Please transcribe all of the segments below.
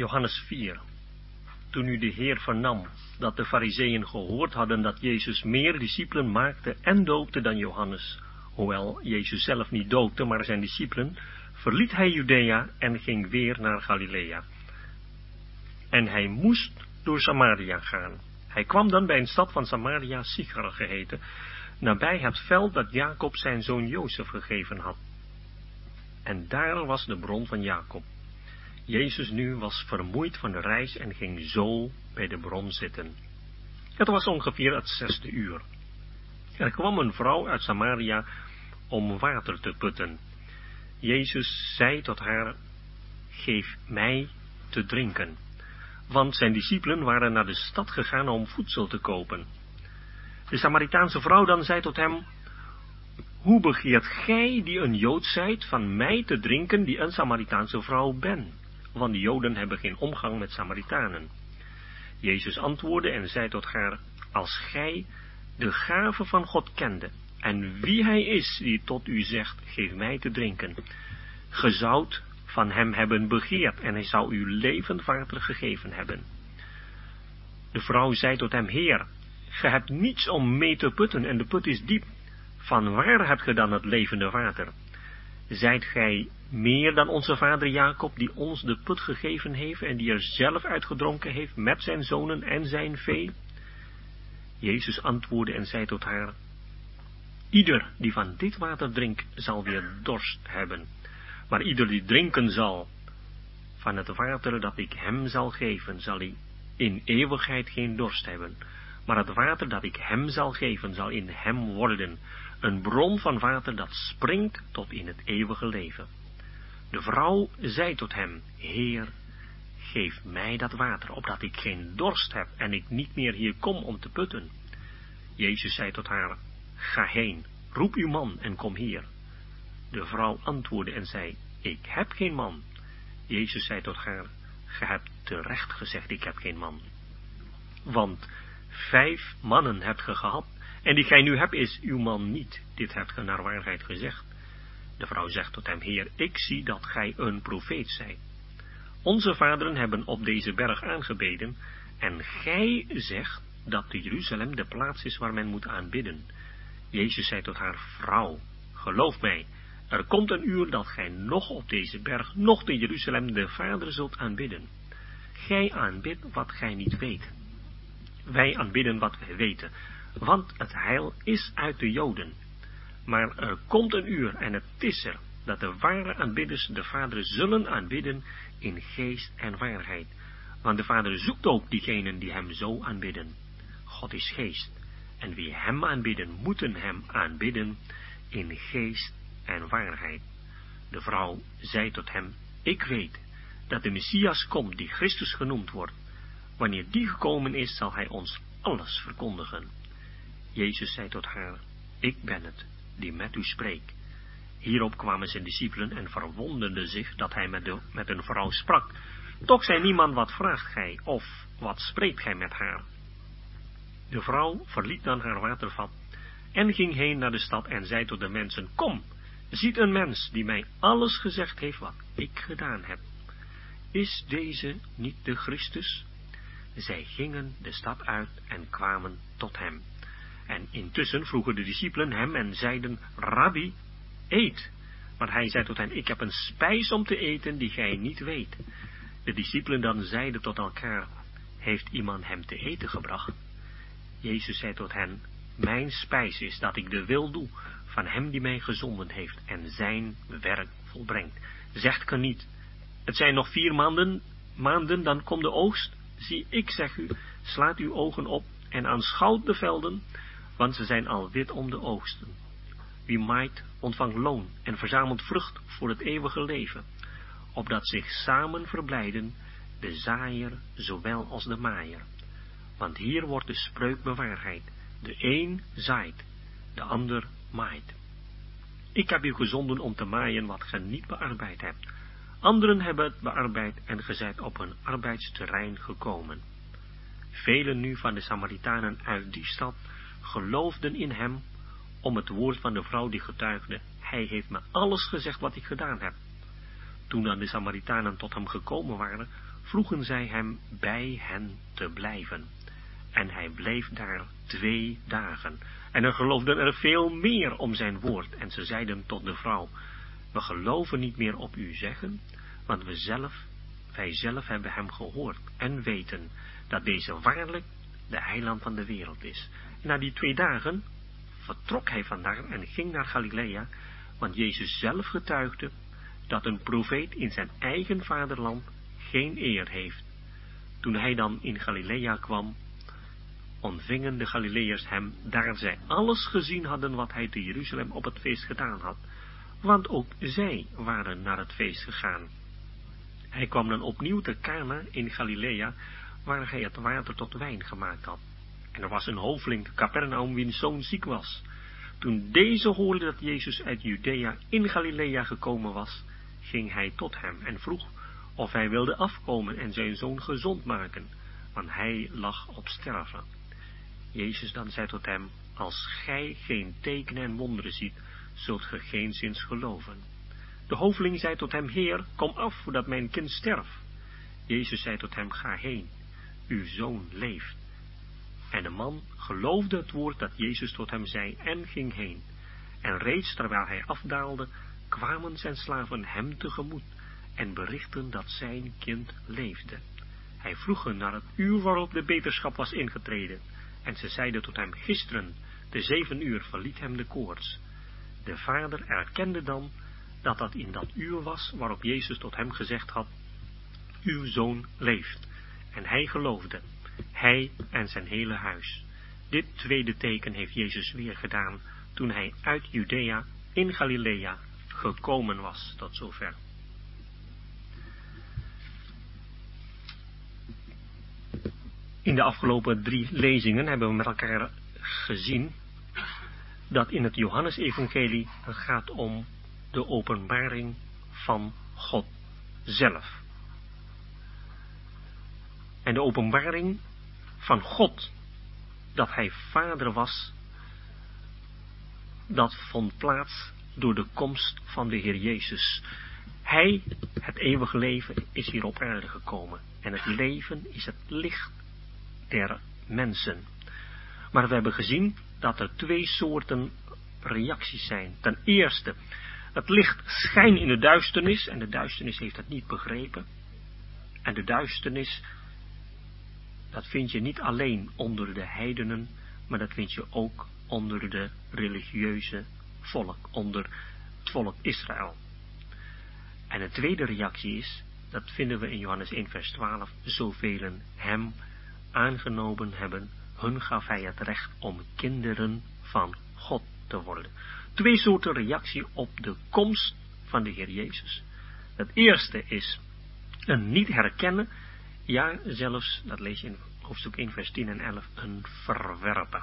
Johannes 4. Toen nu de Heer vernam dat de fariseeën gehoord hadden dat Jezus meer discipelen maakte en doopte dan Johannes, hoewel Jezus zelf niet doopte, maar zijn discipelen, verliet hij Judea en ging weer naar Galilea. En hij moest door Samaria gaan. Hij kwam dan bij een stad van Samaria, Sichar geheten, nabij het veld dat Jacob zijn zoon Jozef gegeven had. En daar was de bron van Jacob. Jezus nu was vermoeid van de reis en ging zo bij de bron zitten. Het was ongeveer het zesde uur. Er kwam een vrouw uit Samaria om water te putten. Jezus zei tot haar, geef mij te drinken. Want zijn discipelen waren naar de stad gegaan om voedsel te kopen. De Samaritaanse vrouw dan zei tot hem, hoe begeert gij, die een Jood zijt, van mij te drinken, die een Samaritaanse vrouw ben? Want de Joden hebben geen omgang met Samaritanen. Jezus antwoordde en zei tot haar, als gij de gave van God kende, en wie hij is die tot u zegt, geef mij te drinken, ge zoudt van hem hebben begeerd, en hij zou u levend water gegeven hebben. De vrouw zei tot hem, Heer, ge hebt niets om mee te putten, en de put is diep. Van waar hebt ge dan het levende water? Zijt gij meer dan onze vader Jacob, die ons de put gegeven heeft en die er zelf uitgedronken heeft met zijn zonen en zijn vee? Jezus antwoordde en zei tot haar, Ieder die van dit water drinkt, zal weer dorst hebben. Maar ieder die drinken zal van het water dat ik hem zal geven, zal hij in eeuwigheid geen dorst hebben. Maar het water dat ik hem zal geven, zal in hem worden, een bron van water dat springt tot in het eeuwige leven. De vrouw zei tot hem, Heer, geef mij dat water, opdat ik geen dorst heb en ik niet meer hier kom om te putten. Jezus zei tot haar, ga heen, roep uw man en kom hier. De vrouw antwoordde en zei, ik heb geen man. Jezus zei tot haar, ge hebt terecht gezegd, ik heb geen man. Want vijf mannen hebt ge gehad, en die gij nu hebt is uw man niet. Dit hebt ge naar waarheid gezegd. De vrouw zegt tot hem, Heer, ik zie dat gij een profeet zijt. Onze vaderen hebben op deze berg aangebeden, en gij zegt dat de Jeruzalem de plaats is waar men moet aanbidden. Jezus zei tot haar, vrouw, geloof mij, er komt een uur dat gij nog op deze berg, nog de Jeruzalem de Vader zult aanbidden. Gij aanbidt wat gij niet weet. Wij aanbidden wat wij weten, want het heil is uit de Joden. Maar er komt een uur, en het is er, dat de ware aanbidders de Vader zullen aanbidden in geest en waarheid. Want de Vader zoekt ook diegenen die hem zo aanbidden. God is geest, en wie hem aanbidden, moeten hem aanbidden in geest en waarheid. De vrouw zei tot hem, ik weet dat de Messias komt die Christus genoemd wordt. Wanneer die gekomen is, zal hij ons alles verkondigen. Jezus zei tot haar, ik ben het, die met u spreekt. Hierop kwamen zijn discipelen en verwonderden zich dat hij met, de, met een vrouw sprak. Toch zei niemand, wat vraagt gij, of wat spreekt gij met haar? De vrouw verliet dan haar watervat en ging heen naar de stad en zei tot de mensen, kom, ziet een mens die mij alles gezegd heeft wat ik gedaan heb. Is deze niet de Christus? Zij gingen de stad uit en kwamen tot hem. En intussen vroegen de discipelen hem en zeiden, Rabbi, eet. Maar hij zei tot hen, ik heb een spijs om te eten die gij niet weet. De discipelen dan zeiden tot elkaar, heeft iemand hem te eten gebracht? Jezus zei tot hen, mijn spijs is dat ik de wil doe van hem die mij gezonden heeft en zijn werk volbrengt. Zegt ge niet, het zijn nog vier maanden, maanden, dan komt de oogst. Zie, ik zeg u, slaat uw ogen op en aanschouwt de velden, want ze zijn al wit om de oogsten. Wie maait, ontvangt loon en verzamelt vrucht voor het eeuwige leven, opdat zich samen verblijden de zaaier zowel als de maaier. Want hier wordt de spreuk bewaarheid. De een zaait, de ander maait. Ik heb u gezonden om te maaien wat ge niet bearbeid hebt. Anderen hebben het bearbeid en ge zijt op een arbeidsterrein gekomen. Velen nu van de Samaritanen uit die stad geloofden in hem om het woord van de vrouw die getuigde. Hij heeft me alles gezegd wat ik gedaan heb. Toen dan de Samaritanen tot hem gekomen waren, vroegen zij hem bij hen te blijven. En hij bleef daar twee dagen. En er geloofden er veel meer om zijn woord. En ze zeiden tot de vrouw, we geloven niet meer op u zeggen, want we zelf, wij zelf hebben hem gehoord en weten dat deze waarlijk de heiland van de wereld is. Na die twee dagen vertrok hij vandaar en ging naar Galilea, want Jezus zelf getuigde dat een profeet in zijn eigen vaderland geen eer heeft. Toen hij dan in Galilea kwam, ontvingen de Galileërs hem, daar zij alles gezien hadden wat hij te Jeruzalem op het feest gedaan had, want ook zij waren naar het feest gegaan. Hij kwam dan opnieuw te Cana in Galilea, waar hij het water tot wijn gemaakt had. Er was een hoveling Capernaum wiens zoon ziek was. Toen deze hoorde dat Jezus uit Judea in Galilea gekomen was, ging hij tot hem en vroeg of hij wilde afkomen en zijn zoon gezond maken, want hij lag op sterven. Jezus dan zei tot hem, als gij geen tekenen en wonderen ziet, zult ge geen zins geloven. De hoveling zei tot hem, Heer, kom af, voordat mijn kind sterft. Jezus zei tot hem, ga heen, uw zoon leeft. En de man geloofde het woord dat Jezus tot hem zei en ging heen. En reeds terwijl hij afdaalde, kwamen zijn slaven hem tegemoet en berichten dat zijn kind leefde. Hij vroeg hen naar het uur waarop de beterschap was ingetreden, en ze zeiden tot hem, gisteren, de zeven uur, verliet hem de koorts. De vader erkende dan dat dat in dat uur was waarop Jezus tot hem gezegd had, uw zoon leeft. En hij geloofde, hij en zijn hele huis. Dit tweede teken heeft Jezus weer gedaan toen hij uit Judea in Galilea gekomen was tot zover. In de afgelopen drie lezingen hebben we met elkaar gezien dat in het Johannesevangelie het gaat om de openbaring van God zelf. En de openbaring van God, dat hij vader was, dat vond plaats door de komst van de Heer Jezus. Hij, het eeuwige leven, is hier op aarde gekomen. En het leven is het licht der mensen. Maar we hebben gezien dat er twee soorten reacties zijn. Ten eerste, het licht schijnt in de duisternis en de duisternis heeft het niet begrepen. En de duisternis, dat vind je niet alleen onder de heidenen, maar dat vind je ook onder de religieuze volk, onder het volk Israël. En de tweede reactie is, dat vinden we in Johannes 1 vers 12, zoveel hem aangenomen hebben, hun gaf hij het recht om kinderen van God te worden. Twee soorten reactie op de komst van de Heer Jezus. Het eerste is een niet herkennen, ja zelfs, dat lees je in hoofdstuk 1 vers 10 en 11, een verwerpen.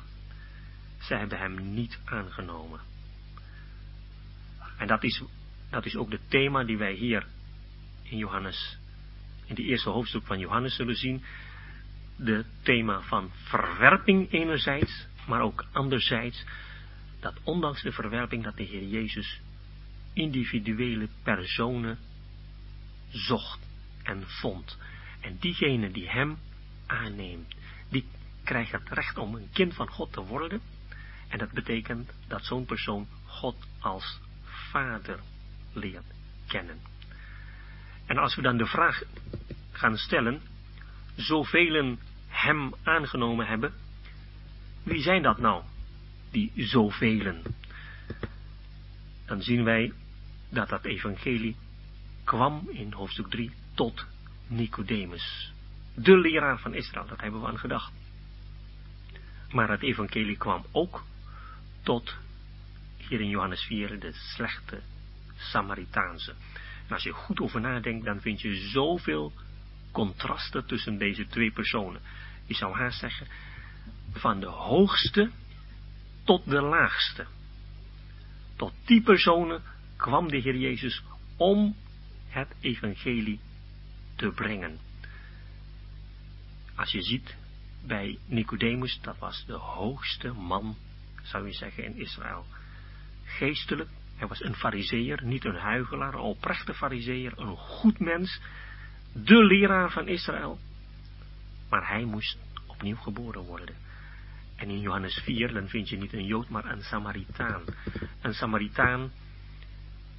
Zij hebben hem niet aangenomen. En dat is, dat is ook het thema die wij hier in Johannes, in de eerste hoofdstuk van Johannes zullen zien. De thema van verwerping enerzijds, maar ook anderzijds, dat ondanks de verwerping dat de Heer Jezus individuele personen zocht en vond. En diegene die hem aanneemt, die krijgt het recht om een kind van God te worden. En dat betekent dat zo'n persoon God als vader leert kennen. En als we dan de vraag gaan stellen, zoveel hem aangenomen hebben, wie zijn dat nou, die zoveel? Dan zien wij dat dat evangelie kwam in hoofdstuk 3 tot Nicodemus, de leraar van Israël, dat hebben we aan gedacht. Maar het evangelie kwam ook tot hier in Johannes 4 de slechte Samaritaanse. En als je goed over nadenkt, dan vind je zoveel contrasten tussen deze twee personen. Je zou haast zeggen, van de hoogste tot de laagste. Tot die personen kwam de Heer Jezus om het evangelie te brengen. Als je ziet bij Nicodemus, dat was de hoogste man, zou je zeggen, in Israël geestelijk. Hij was een fariseer, niet een huigelaar, een oprechte fariseer, een goed mens. de leraar van Israël. Maar hij moest opnieuw geboren worden. En in Johannes 4, dan vind je niet een Jood, maar een Samaritaan. Een Samaritaan,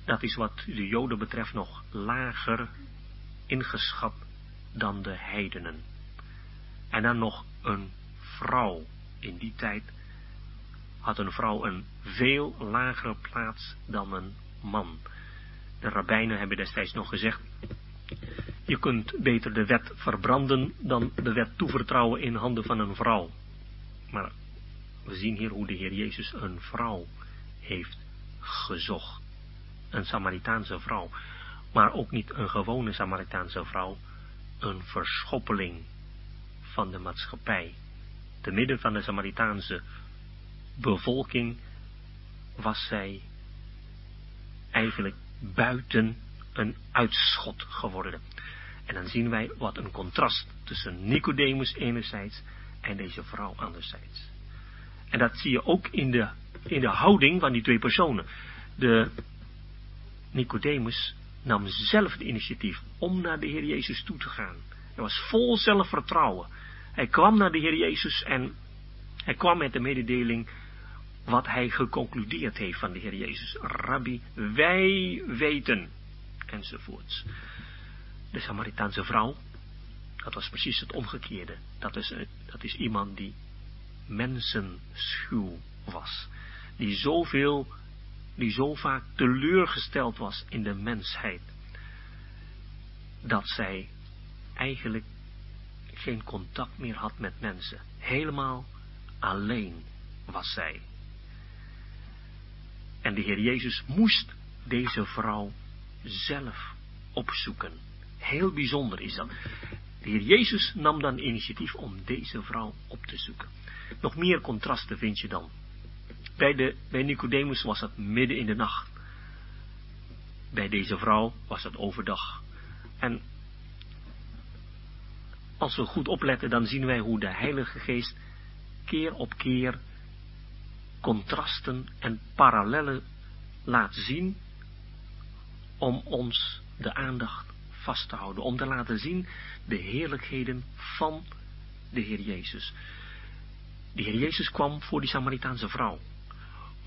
dat is wat de Joden betreft nog lager ingeschat dan de heidenen. En dan nog een vrouw. In die tijd had een vrouw een veel lagere plaats dan een man. De rabbijnen hebben destijds nog gezegd, je kunt beter de wet verbranden dan de wet toevertrouwen in handen van een vrouw. Maar we zien hier hoe de Heer Jezus een vrouw heeft gezocht. Een Samaritaanse vrouw. Maar ook niet een gewone Samaritaanse vrouw. Een verschoppeling van de maatschappij. Te midden van de Samaritaanse bevolking was zij eigenlijk buiten een uitschot geworden. En dan zien wij wat een contrast tussen Nicodemus enerzijds en deze vrouw anderzijds. En dat zie je ook in de, in de houding van die twee personen. De Nicodemus nam zelf het initiatief om naar de Heer Jezus toe te gaan. Hij was vol zelfvertrouwen. Hij kwam naar de Heer Jezus en hij kwam met de mededeling wat hij geconcludeerd heeft van de Heer Jezus. Rabbi, wij weten, enzovoorts. De Samaritaanse vrouw, dat was precies het omgekeerde. Dat is, dat is iemand die mensenschuw was. Die zoveel, die zo vaak teleurgesteld was in de mensheid. Dat zij eigenlijk geen contact meer had met mensen. Helemaal alleen was zij. En de Heer Jezus moest deze vrouw zelf opzoeken. Heel bijzonder is dat. De Heer Jezus nam dan initiatief om deze vrouw op te zoeken. Nog meer contrasten vind je dan. Bij, de, bij Nicodemus was het midden in de nacht. Bij deze vrouw was het overdag. En als we goed opletten, dan zien wij hoe de Heilige Geest keer op keer contrasten en parallellen laat zien om ons de aandacht vast te houden, om te laten zien de heerlijkheden van de Heer Jezus. De Heer Jezus kwam voor die Samaritaanse vrouw,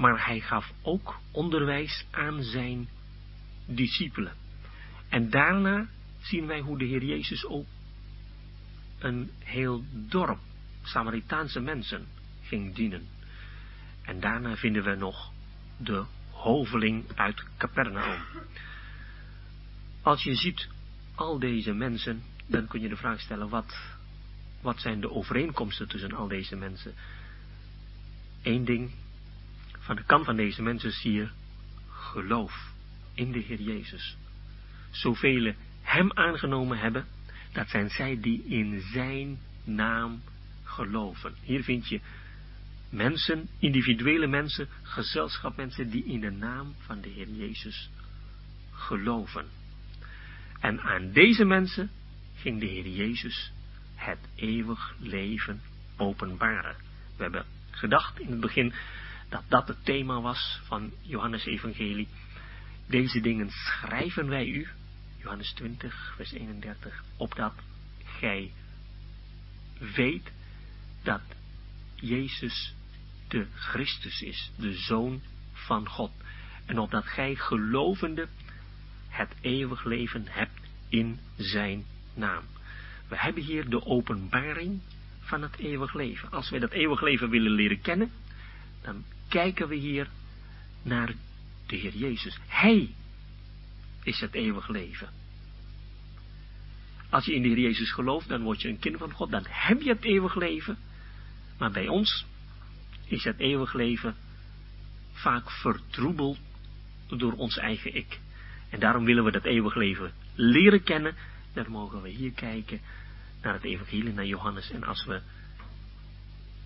maar hij gaf ook onderwijs aan zijn discipelen. En daarna zien wij hoe de Heer Jezus ook een heel dorp Samaritaanse mensen ging dienen. En daarna vinden we nog de hoveling uit Capernaum. Als je ziet al deze mensen, dan kun je de vraag stellen, wat, wat zijn de overeenkomsten tussen al deze mensen? Eén ding, van de kant van deze mensen zie je geloof in de Heer Jezus. Zoveel hem aangenomen hebben, dat zijn zij die in zijn naam geloven. Hier vind je mensen, individuele mensen, gezelschap mensen die in de naam van de Heer Jezus geloven. En aan deze mensen ging de Heer Jezus het eeuwig leven openbaren. We hebben gedacht in het begin dat dat het thema was van Johannes Evangelie. Deze dingen schrijven wij u, Johannes 20, vers 31, opdat gij weet dat Jezus de Christus is, de Zoon van God. En opdat gij gelovende het eeuwig leven hebt in zijn naam. We hebben hier de openbaring van het eeuwig leven. Als wij dat eeuwig leven willen leren kennen, dan kijken we hier naar de Heer Jezus. Hij is het eeuwig leven. Als je in de Heer Jezus gelooft, dan word je een kind van God, dan heb je het eeuwig leven. Maar bij ons is het eeuwig leven vaak vertroebeld door ons eigen ik. En daarom willen we dat eeuwig leven leren kennen. Dan mogen we hier kijken naar het evangelie, naar Johannes. En als we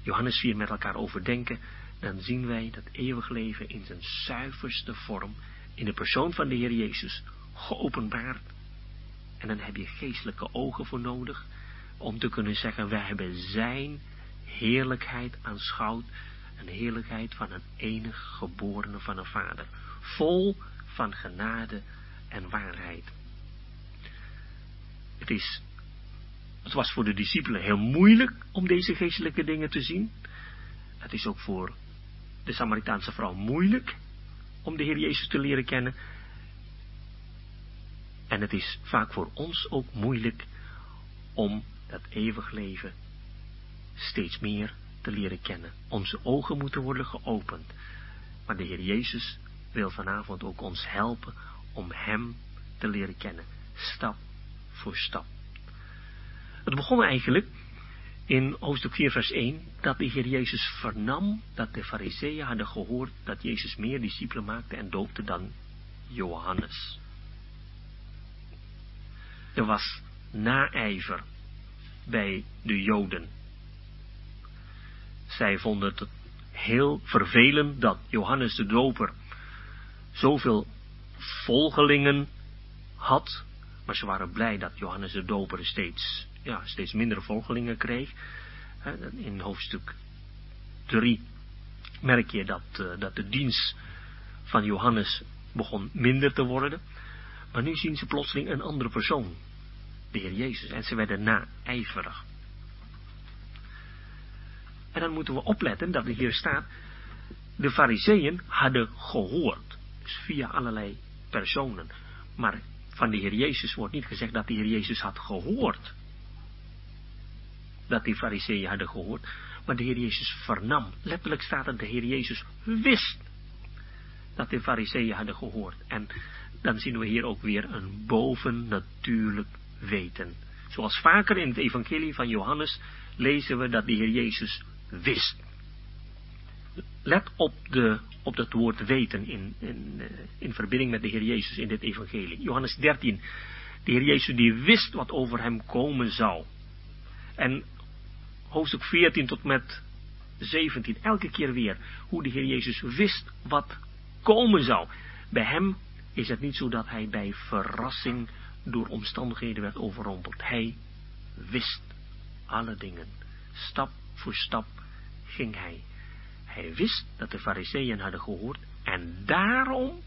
Johannes 4 met elkaar overdenken, dan zien wij dat eeuwig leven in zijn zuiverste vorm, in de persoon van de Heer Jezus, geopenbaard. En dan heb je geestelijke ogen voor nodig, om te kunnen zeggen, wij hebben zijn heerlijkheid aanschouwd, een heerlijkheid van een enig geborene van een vader, vol van genade en waarheid. Het, is, het was voor de discipelen heel moeilijk om deze geestelijke dingen te zien. Het is ook voor de Samaritaanse vrouw moeilijk om de Heer Jezus te leren kennen. En het is vaak voor ons ook moeilijk om dat eeuwig leven steeds meer te leren kennen. Onze ogen moeten worden geopend. Maar de Heer Jezus wil vanavond ook ons helpen om Hem te leren kennen. Stap voor stap. Het begon eigenlijk in hoofdstuk 4 vers 1 dat de Heer Jezus vernam dat de fariseeën hadden gehoord dat Jezus meer discipelen maakte en doopte dan Johannes. Er was naijver bij de Joden. Zij vonden het heel vervelend dat Johannes de Doper zoveel volgelingen had, maar ze waren blij dat Johannes de Doper steeds, ja, steeds minder volgelingen kreeg. In hoofdstuk 3 merk je dat, uh, dat de dienst van Johannes begon minder te worden. Maar nu zien ze plotseling een andere persoon, de Heer Jezus, en ze werden naijverig. En dan moeten we opletten dat er hier staat, de fariseeën hadden gehoord, dus via allerlei personen. Maar van de Heer Jezus wordt niet gezegd dat de Heer Jezus had gehoord. Dat die fariseeën hadden gehoord. Maar de Heer Jezus vernam. Letterlijk staat dat de Heer Jezus wist dat de fariseeën hadden gehoord. En dan zien we hier ook weer een bovennatuurlijk weten. Zoals vaker in het evangelie van Johannes lezen we dat de Heer Jezus wist. Let op, de, op dat woord weten in, in, eh, in verbinding met de Heer Jezus in dit evangelie. Johannes 13. De Heer Jezus die wist wat over hem komen zou. En hoofdstuk 14 tot met 17, elke keer weer, hoe de Heer Jezus wist wat komen zou. Bij hem is het niet zo dat hij bij verrassing door omstandigheden werd overrompeld. Hij wist alle dingen. Stap voor stap ging hij. Hij wist dat de fariseeën hadden gehoord en daarom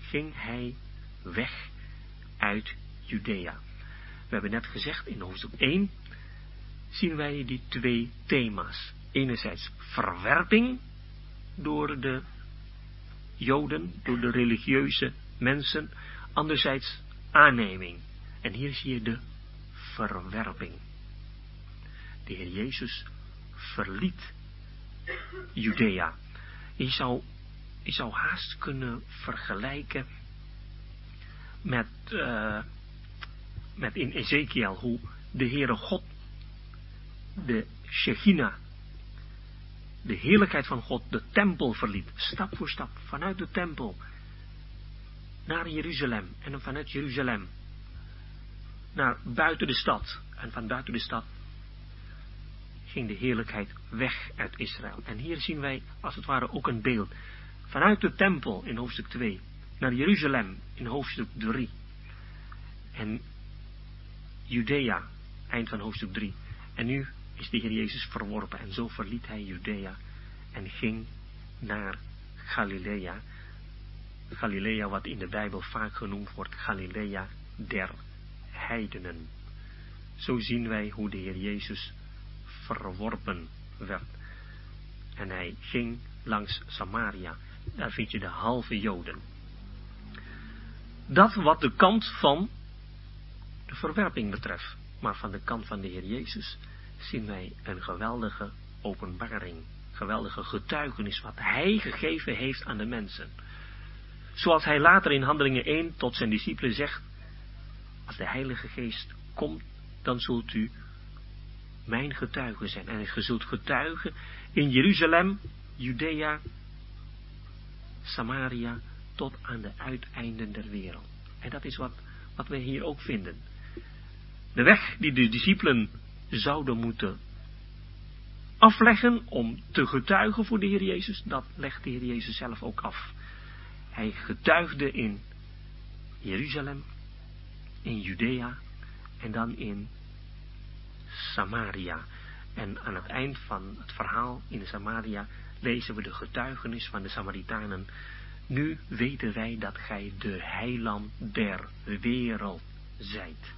ging hij weg uit Judea. We hebben net gezegd in hoofdstuk 1 zien wij die twee thema's. Enerzijds verwerping door de Joden, door de religieuze mensen. Anderzijds aanneming. En hier zie je de verwerping. De Heer Jezus verliet Judea. Je zou, je zou haast kunnen vergelijken met, uh, met in Ezekiel hoe de Heere God de Shechina, de heerlijkheid van God, de tempel verliet, stap voor stap, vanuit de tempel naar Jeruzalem en vanuit Jeruzalem naar buiten de stad en van buiten de stad ging de heerlijkheid weg uit Israël. En hier zien wij als het ware ook een beeld. Vanuit de tempel in hoofdstuk 2 naar Jeruzalem in hoofdstuk 3. En Judea, eind van hoofdstuk 3. En nu is de Heer Jezus verworpen en zo verliet hij Judea en ging naar Galilea. Galilea wat in de Bijbel vaak genoemd wordt Galilea der heidenen. Zo zien wij hoe de Heer Jezus verworpen werd. En hij ging langs Samaria. Daar vind je de halve Joden. Dat wat de kant van de verwerping betreft. Maar van de kant van de Heer Jezus zien wij een geweldige openbaring. Geweldige getuigenis wat hij gegeven heeft aan de mensen. Zoals hij later in Handelingen 1 tot zijn discipelen zegt. Als de Heilige Geest komt, dan zult u mijn getuigen zijn. En je zult getuigen in Jeruzalem, Judea, Samaria, tot aan de uiteinden der wereld. En dat is wat, wat we hier ook vinden. De weg die de discipelen zouden moeten afleggen om te getuigen voor de Heer Jezus, dat legt de Heer Jezus zelf ook af. Hij getuigde in Jeruzalem, in Judea en dan in Samaria. En aan het eind van het verhaal in Samaria lezen we de getuigenis van de Samaritanen. Nu weten wij dat gij de heiland der wereld zijt.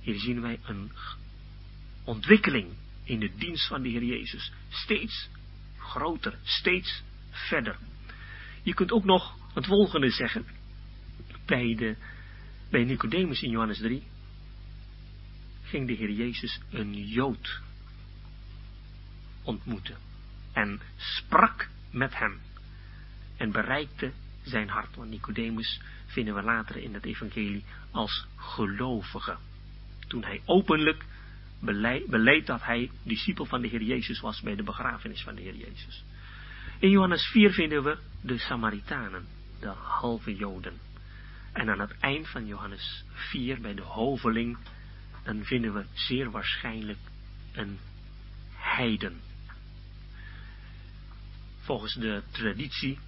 Hier zien wij een ontwikkeling in de dienst van de Heer Jezus. Steeds groter, steeds verder. Je kunt ook nog het volgende zeggen. Bij, de, bij Nicodemus in Johannes 3 ging de Heer Jezus een Jood ontmoeten. En sprak met hem. En bereikte zijn hart. Want Nicodemus vinden we later in het evangelie als gelovige. Toen hij openlijk beleed dat hij discipel van de Heer Jezus was bij de begrafenis van de Heer Jezus. In Johannes 4 vinden we de Samaritanen, de halve Joden. En aan het eind van Johannes 4, bij de hoveling, dan vinden we zeer waarschijnlijk een heiden. Volgens de traditie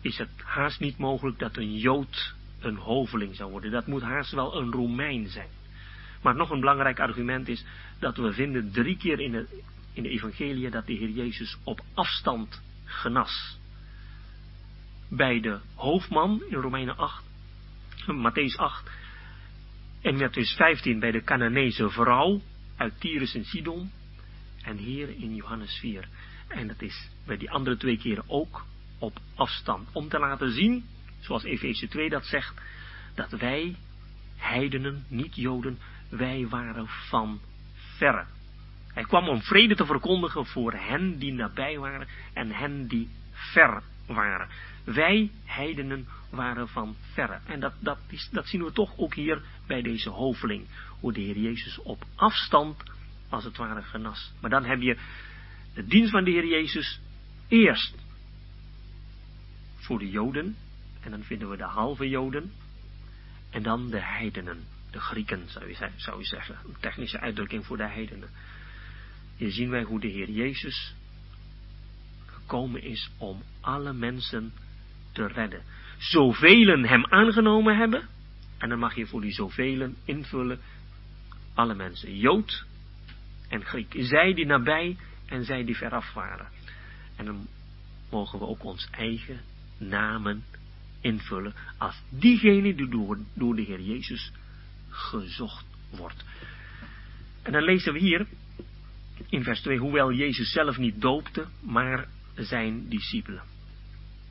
is het haast niet mogelijk dat een Jood een hoveling zou worden. Dat moet haast wel een Romein zijn. Maar nog een belangrijk argument is dat we vinden drie keer in de, in de evangelie dat de Heer Jezus op afstand genas. Bij de hoofdman in Romeinen 8, Matthäus 8 en Matthäus 15 bij de Canaanese vrouw uit Tyrus en Sidon en hier in Johannes 4. En dat is bij die andere twee keren ook op afstand. Om te laten zien, zoals Efeze 2 dat zegt, dat wij, heidenen, niet joden, wij waren van verre. Hij kwam om vrede te verkondigen voor hen die nabij waren en hen die ver waren. Wij, heidenen, waren van verre. En dat, dat, is, dat zien we toch ook hier bij deze hoveling. Hoe de Heer Jezus op afstand, als het ware, genas. Maar dan heb je de dienst van de Heer Jezus eerst voor de Joden. En dan vinden we de halve Joden. En dan de heidenen. De Grieken, zou je, zou zeggen. Een technische uitdrukking voor de heidenen. Hier zien wij hoe de Heer Jezus gekomen is om alle mensen te redden. Zoveel hem aangenomen hebben, en dan mag je voor die zoveel invullen, alle mensen, Jood en Griek. Zij die nabij en zij die veraf waren. En dan mogen we ook ons eigen namen invullen als diegene die door, door de Heer Jezus gezocht wordt. En dan lezen we hier in vers 2, hoewel Jezus zelf niet doopte, maar zijn discipelen.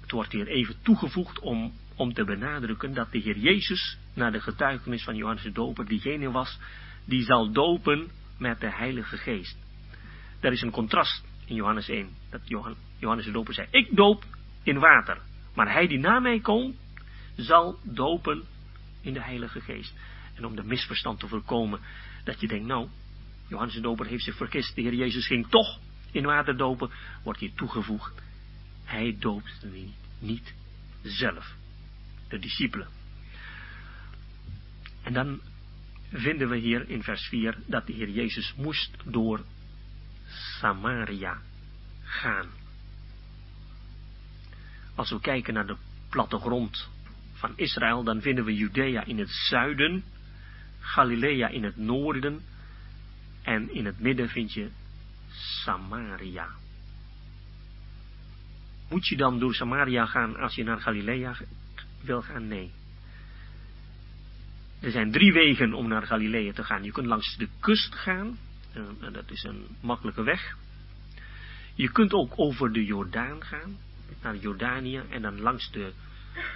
Het wordt hier even toegevoegd om, om te benadrukken dat de Heer Jezus, naar de getuigenis van Johannes de Doper, diegene was die zal dopen met de Heilige Geest. Er is een contrast in Johannes 1, dat Johannes de Doper zei, ik doop in water, maar hij die na mij komt, zal dopen in de Heilige Geest. En om de misverstand te voorkomen, dat je denkt, nou, Johannes de Doper heeft zich vergist, de Heer Jezus ging toch in water dopen, wordt hier toegevoegd, hij doopt niet, niet zelf, de discipelen. En dan vinden we hier in vers 4 dat de Heer Jezus moest door Samaria gaan. Als we kijken naar de plattegrond van Israël, dan vinden we Judea in het zuiden, Galilea in het noorden en in het midden vind je Samaria. Moet je dan door Samaria gaan als je naar Galilea wil gaan? Nee. Er zijn drie wegen om naar Galilea te gaan. Je kunt langs de kust gaan, en dat is een makkelijke weg. Je kunt ook over de Jordaan gaan, naar Jordanië, en dan langs de,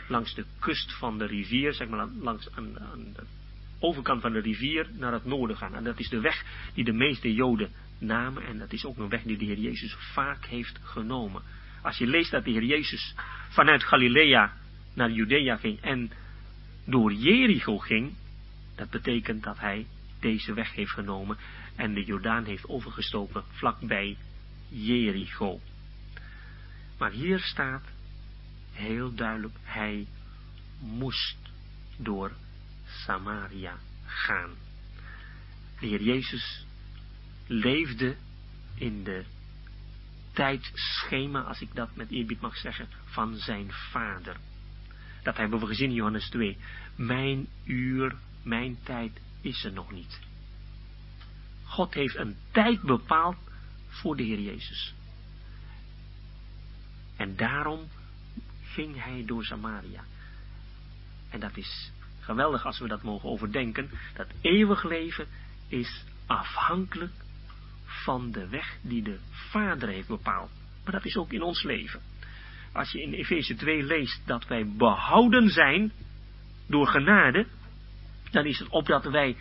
langs de kust van de rivier, zeg maar langs de overkant van de rivier naar het noorden gaan. En dat is de weg die de meeste Joden namen, en dat is ook een weg die de Heer Jezus vaak heeft genomen. Als je leest dat de Heer Jezus vanuit Galilea naar Judea ging en door Jericho ging, dat betekent dat hij deze weg heeft genomen en de Jordaan heeft overgestoken vlakbij Jericho. Maar hier staat heel duidelijk, hij moest door Samaria gaan. De Heer Jezus leefde in de tijdschema, als ik dat met eerbied mag zeggen, van zijn vader. Dat hebben we gezien in Johannes 2. Mijn uur, mijn tijd is er nog niet. God heeft een tijd bepaald voor de Heer Jezus. En daarom ging hij door Samaria. En dat is geweldig als we dat mogen overdenken. Dat eeuwig leven is afhankelijk van de weg die de Vader heeft bepaald. Maar dat is ook in ons leven. Als je in Efeze 2 leest dat wij behouden zijn door genade, dan is het opdat wij,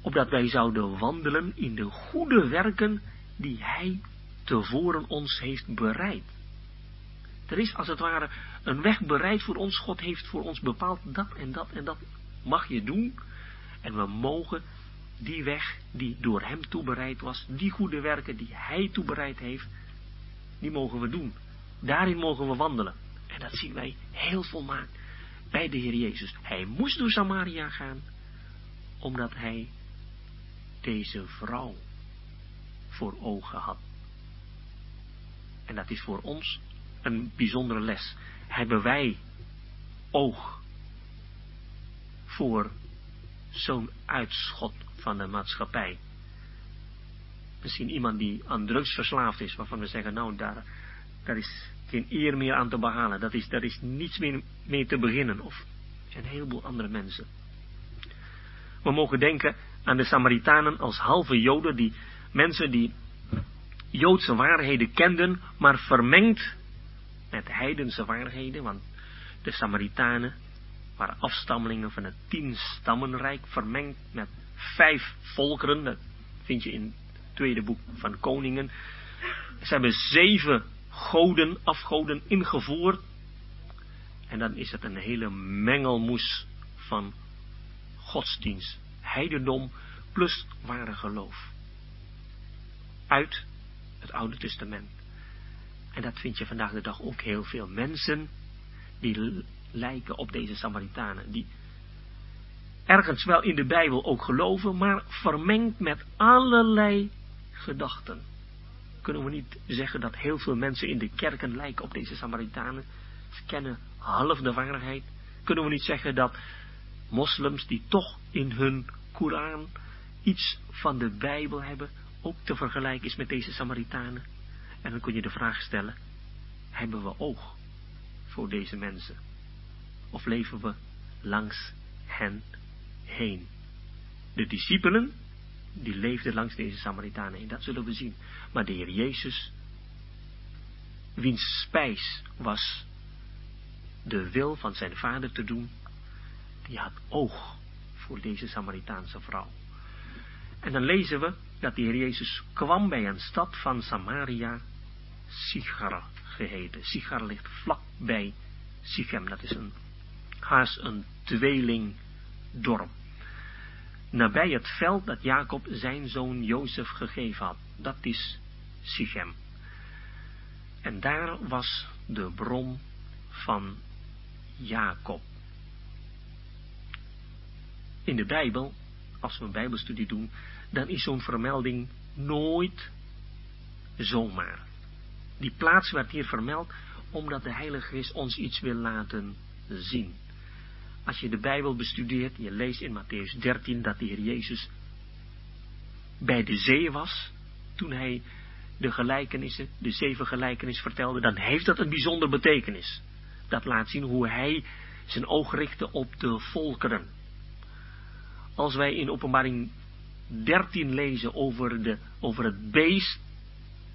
opdat wij zouden wandelen in de goede werken die Hij tevoren ons heeft bereid. Er is als het ware een weg bereid voor ons. God heeft voor ons bepaald dat en dat en dat mag je doen. En we mogen die weg die door hem toebereid was, die goede werken die hij toebereid heeft, die mogen we doen. Daarin mogen we wandelen. En dat zien wij heel volmaakt bij de Heer Jezus. Hij moest door Samaria gaan, omdat hij deze vrouw voor ogen had. En dat is voor ons een bijzondere les. Hebben wij oog voor zo'n uitschot van de maatschappij? Misschien iemand die aan drugs verslaafd is, waarvan we zeggen, nou, daar, daar is geen eer meer aan te behalen. Dat is, daar is niets meer mee te beginnen. Of een heleboel andere mensen. We mogen denken aan de Samaritanen als halve Joden, die mensen die Joodse waarheden kenden, maar vermengd met heidense waarheden, want de Samaritanen waren afstammelingen van het tien stammenrijk, vermengd met vijf volkeren, dat vind je in het tweede boek van Koningen. Ze hebben zeven goden, afgoden ingevoerd. En dan is het een hele mengelmoes van godsdienst, heidendom plus ware geloof. Uit het Oude Testament. En dat vind je vandaag de dag ook heel veel mensen die lijken op deze Samaritanen. Die ergens wel in de Bijbel ook geloven, maar vermengd met allerlei gedachten. Kunnen we niet zeggen dat heel veel mensen in de kerken lijken op deze Samaritanen? Ze kennen half de waarheid. Kunnen we niet zeggen dat moslims die toch in hun Koran iets van de Bijbel hebben, ook te vergelijken is met deze Samaritanen? En dan kun je de vraag stellen, hebben we oog voor deze mensen? Of leven we langs hen heen? De discipelen, die leefden langs deze Samaritanen heen, dat zullen we zien. Maar de Heer Jezus, wiens spijs was de wil van zijn vader te doen, die had oog voor deze Samaritaanse vrouw. En dan lezen we dat de Heer Jezus kwam bij een stad van Samaria Sigar geheten. Sigar ligt vlak bij Sichem. Dat is een, haast een tweelingdorp. Nabij het veld dat Jacob zijn zoon Jozef gegeven had. Dat is Sichem. En daar was de bron van Jacob. In de Bijbel, als we een Bijbelstudie doen, dan is zo'n vermelding nooit zomaar. Die plaats werd hier vermeld omdat de Heilige Geest ons iets wil laten zien. Als je de Bijbel bestudeert, je leest in Matthäus 13 dat de Heer Jezus bij de zee was, toen hij de gelijkenissen, de zeven gelijkenissen vertelde, dan heeft dat een bijzonder betekenis. Dat laat zien hoe hij zijn oog richtte op de volkeren. Als wij in openbaring 13 lezen over, de, over het beest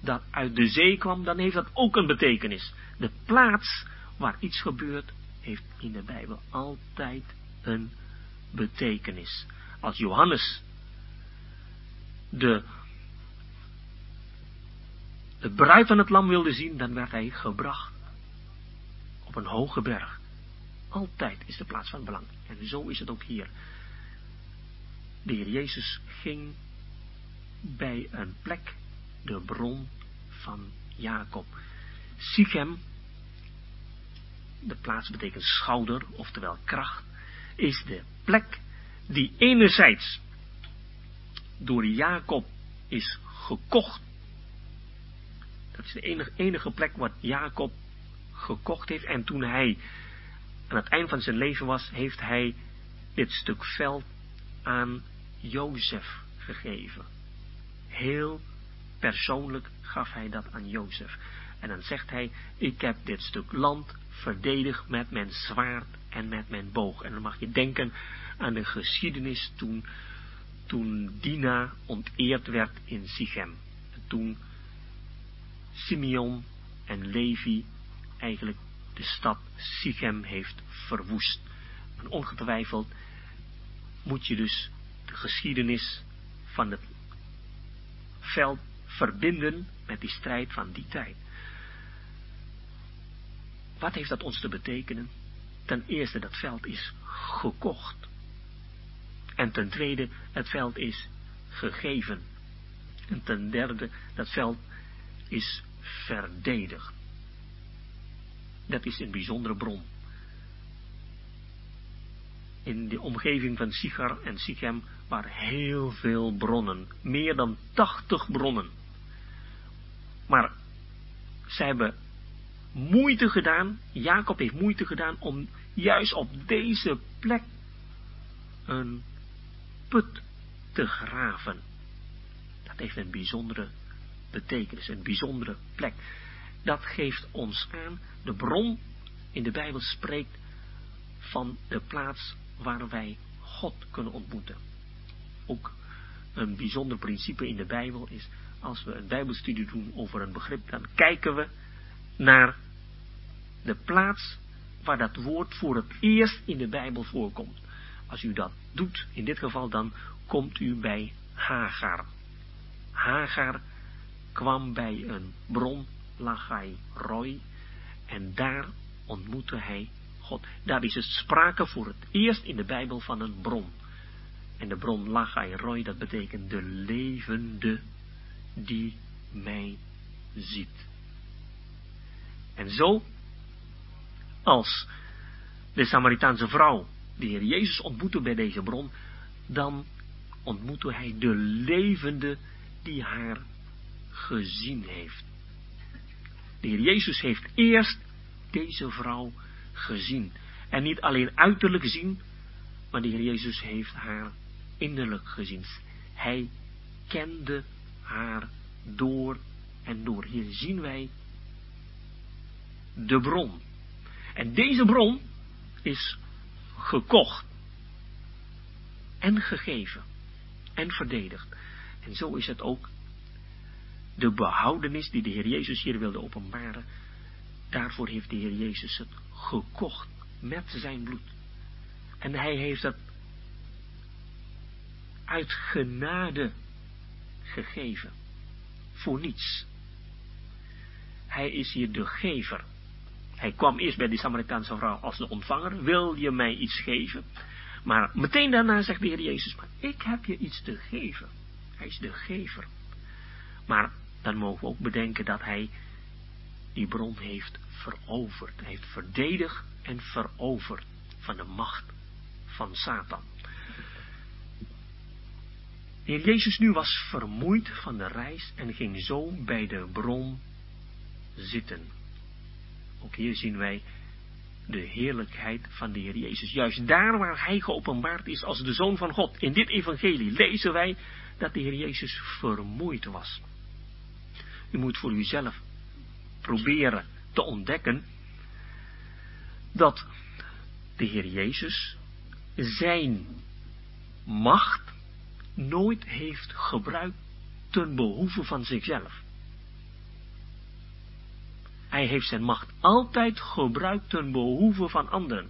dat uit de zee kwam, dan heeft dat ook een betekenis. De plaats waar iets gebeurt, heeft in de Bijbel altijd een betekenis. Als Johannes de, de bruid van het lam wilde zien, dan werd hij gebracht op een hoge berg. Altijd is de plaats van belang. En zo is het ook hier. De Heer Jezus ging bij een plek de bron van Jacob. Sichem, de plaats betekent schouder, oftewel kracht, is de plek die enerzijds door Jacob is gekocht. Dat is de enige, enige plek wat Jacob gekocht heeft. En toen hij aan het eind van zijn leven was, heeft hij dit stuk veld aan Jozef gegeven. Heel persoonlijk gaf hij dat aan Jozef. En dan zegt hij, ik heb dit stuk land verdedigd met mijn zwaard en met mijn boog. En dan mag je denken aan de geschiedenis toen, toen Dina onteerd werd in Sichem. En toen Simeon en Levi eigenlijk de stad Sichem heeft verwoest. En ongetwijfeld moet je dus de geschiedenis van het veld verbinden met die strijd van die tijd. Wat heeft dat ons te betekenen? Ten eerste, dat veld is gekocht. En ten tweede, het veld is gegeven. En ten derde, dat veld is verdedigd. Dat is een bijzondere bron. In de omgeving van Sigar en Sichem waren heel veel bronnen. Meer dan 80 bronnen. Maar zij hebben moeite gedaan, Jacob heeft moeite gedaan om juist op deze plek een put te graven. Dat heeft een bijzondere betekenis, een bijzondere plek. Dat geeft ons aan, de bron in de Bijbel spreekt van de plaats waar wij God kunnen ontmoeten. Ook een bijzonder principe in de Bijbel is, als we een Bijbelstudie doen over een begrip, dan kijken we naar de plaats waar dat woord voor het eerst in de Bijbel voorkomt. Als u dat doet, in dit geval, dan komt u bij Hagar. Hagar kwam bij een bron, Lachai Roy, en daar ontmoette hij God. Daar is het sprake voor het eerst in de Bijbel van een bron. En de bron Lachai Roy, dat betekent de levende die mij ziet. En zo, als de Samaritaanse vrouw de Heer Jezus ontmoette bij deze bron, dan ontmoette hij de levende die haar gezien heeft. De Heer Jezus heeft eerst deze vrouw gezien. En niet alleen uiterlijk gezien, maar de Heer Jezus heeft haar innerlijk gezien. Hij kende haar door en door. Hier zien wij de bron. En deze bron is gekocht en gegeven en verdedigd. En zo is het ook de behoudenis die de Heer Jezus hier wilde openbaren. Daarvoor heeft de Heer Jezus het gekocht met zijn bloed. En hij heeft het uit genade gegeven. Voor niets. Hij is hier de gever. Hij kwam eerst bij die Samaritaanse vrouw als de ontvanger. Wil je mij iets geven? Maar meteen daarna zegt de Heer Jezus, maar ik heb je iets te geven. Hij is de gever. Maar dan mogen we ook bedenken dat hij die bron heeft veroverd. Hij heeft verdedigd en veroverd van de macht van Satan. De Heer Jezus nu was vermoeid van de reis en ging zo bij de bron zitten. Ook hier zien wij de heerlijkheid van de Heer Jezus. Juist daar waar Hij geopenbaard is als de Zoon van God. In dit evangelie lezen wij dat de Heer Jezus vermoeid was. U moet voor uzelf proberen te ontdekken dat de Heer Jezus zijn macht nooit heeft gebruikt ten behoeve van zichzelf. Hij heeft zijn macht altijd gebruikt ten behoeve van anderen.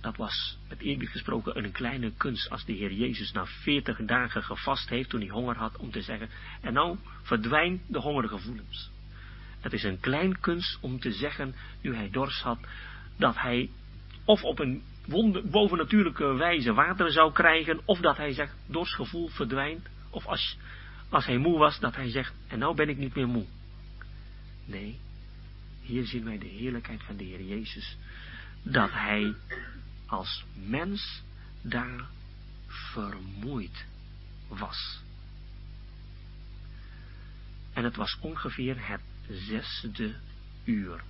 Dat was, met eerlijk gesproken, een kleine kunst als de Heer Jezus na veertig dagen gevast heeft toen hij honger had om te zeggen, en nou verdwijnt de hongergevoelens. Het is een klein kunst om te zeggen, nu hij dorst had, dat hij of op een bovennatuurlijke wijze water zou krijgen, of dat hij zegt, dorstgevoel verdwijnt, of als, als hij moe was, dat hij zegt, en nou ben ik niet meer moe. Nee, hier zien wij de heerlijkheid van de Heer Jezus, dat hij als mens daar vermoeid was. En het was ongeveer het zesde uur.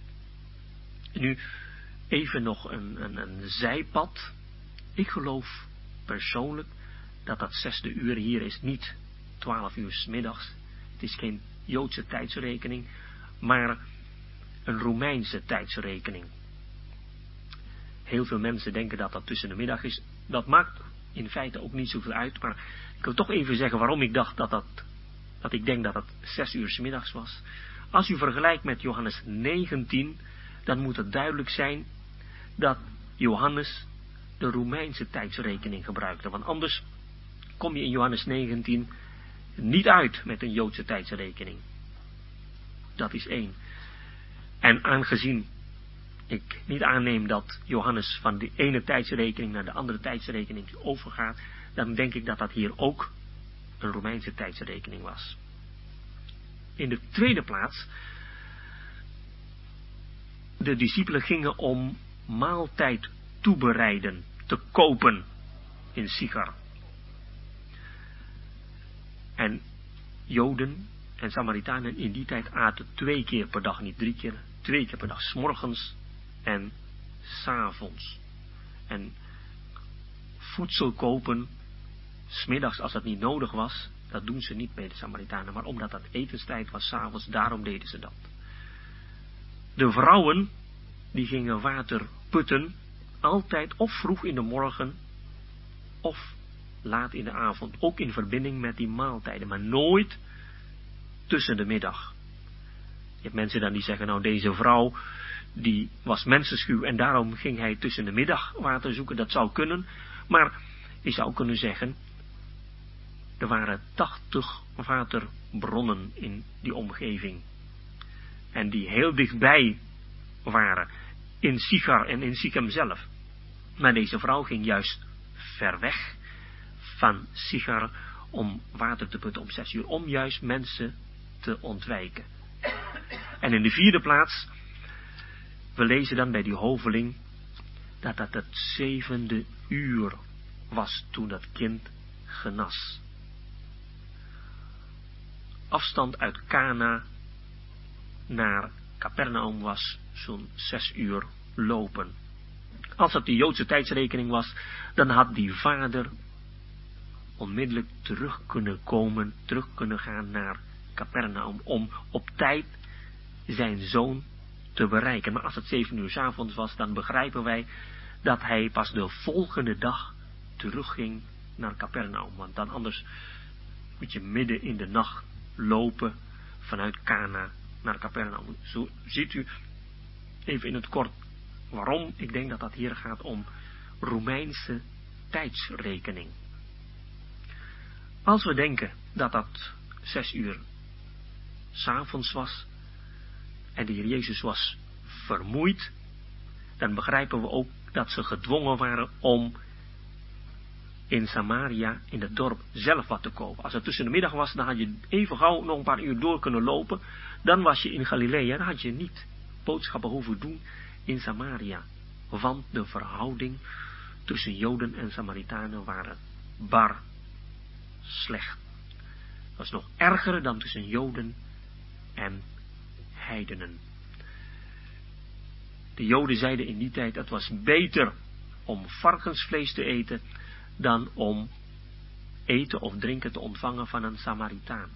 Nu, even nog een, een, een zijpad. Ik geloof persoonlijk dat dat zesde uur hier is niet twaalf uur s middags. Het is geen Joodse tijdsrekening, maar een Romeinse tijdsrekening. Heel veel mensen denken dat dat tussen de middag is. Dat maakt in feite ook niet zoveel uit, maar ik wil toch even zeggen waarom ik dacht dat dat, dat ik denk dat het zes uur s middags was. Als u vergelijkt met Johannes 19, dan moet het duidelijk zijn dat Johannes de Romeinse tijdsrekening gebruikte. Want anders kom je in Johannes 19 niet uit met een Joodse tijdsrekening. Dat is één. En aangezien ik niet aanneem dat Johannes van de ene tijdsrekening naar de andere tijdsrekening overgaat, dan denk ik dat dat hier ook een Romeinse tijdsrekening was. In de tweede plaats, de discipelen gingen om maaltijd toebereiden, te kopen in Sigar. En Joden en Samaritanen in die tijd aten twee keer per dag, niet drie keer, twee keer per dag, s morgens en s'avonds. En voedsel kopen, smiddags als dat niet nodig was, dat doen ze niet bij de Samaritanen, maar omdat dat etenstijd was s'avonds, daarom deden ze dat. De vrouwen, die gingen water putten, altijd of vroeg in de morgen, of laat in de avond, ook in verbinding met die maaltijden, maar nooit tussen de middag. Je hebt mensen dan die zeggen, nou deze vrouw, die was mensenschuw en daarom ging hij tussen de middag water zoeken, dat zou kunnen, maar je zou kunnen zeggen, er waren tachtig waterbronnen in die omgeving. En die heel dichtbij waren. In Sigar en in Sichem zelf. Maar deze vrouw ging juist ver weg van Sigar om water te putten om zes uur. Om juist mensen te ontwijken. En in de vierde plaats, we lezen dan bij die hoveling dat dat het zevende uur was toen dat kind genas afstand uit Cana naar Capernaum was zo'n zes uur lopen. Als dat de Joodse tijdsrekening was, dan had die vader onmiddellijk terug kunnen komen, terug kunnen gaan naar Capernaum, om op tijd zijn zoon te bereiken. Maar als het zeven uur s avonds was, dan begrijpen wij dat hij pas de volgende dag terugging naar Capernaum. Want dan anders moet je midden in de nacht lopen vanuit Cana naar Capernaum. Zo ziet u even in het kort waarom ik denk dat dat hier gaat om Romeinse tijdsrekening. Als we denken dat dat zes uur s'avonds was en de Heer Jezus was vermoeid, dan begrijpen we ook dat ze gedwongen waren om in Samaria, in het dorp, zelf wat te kopen. Als het tussen de middag was, dan had je even gauw nog een paar uur door kunnen lopen. Dan was je in Galilea, dan had je niet boodschappen hoeven doen in Samaria. Want de verhouding tussen Joden en Samaritanen waren bar slecht. Was nog erger dan tussen Joden en heidenen. De Joden zeiden in die tijd, het was beter om varkensvlees te eten dan om eten of drinken te ontvangen van een Samaritaan.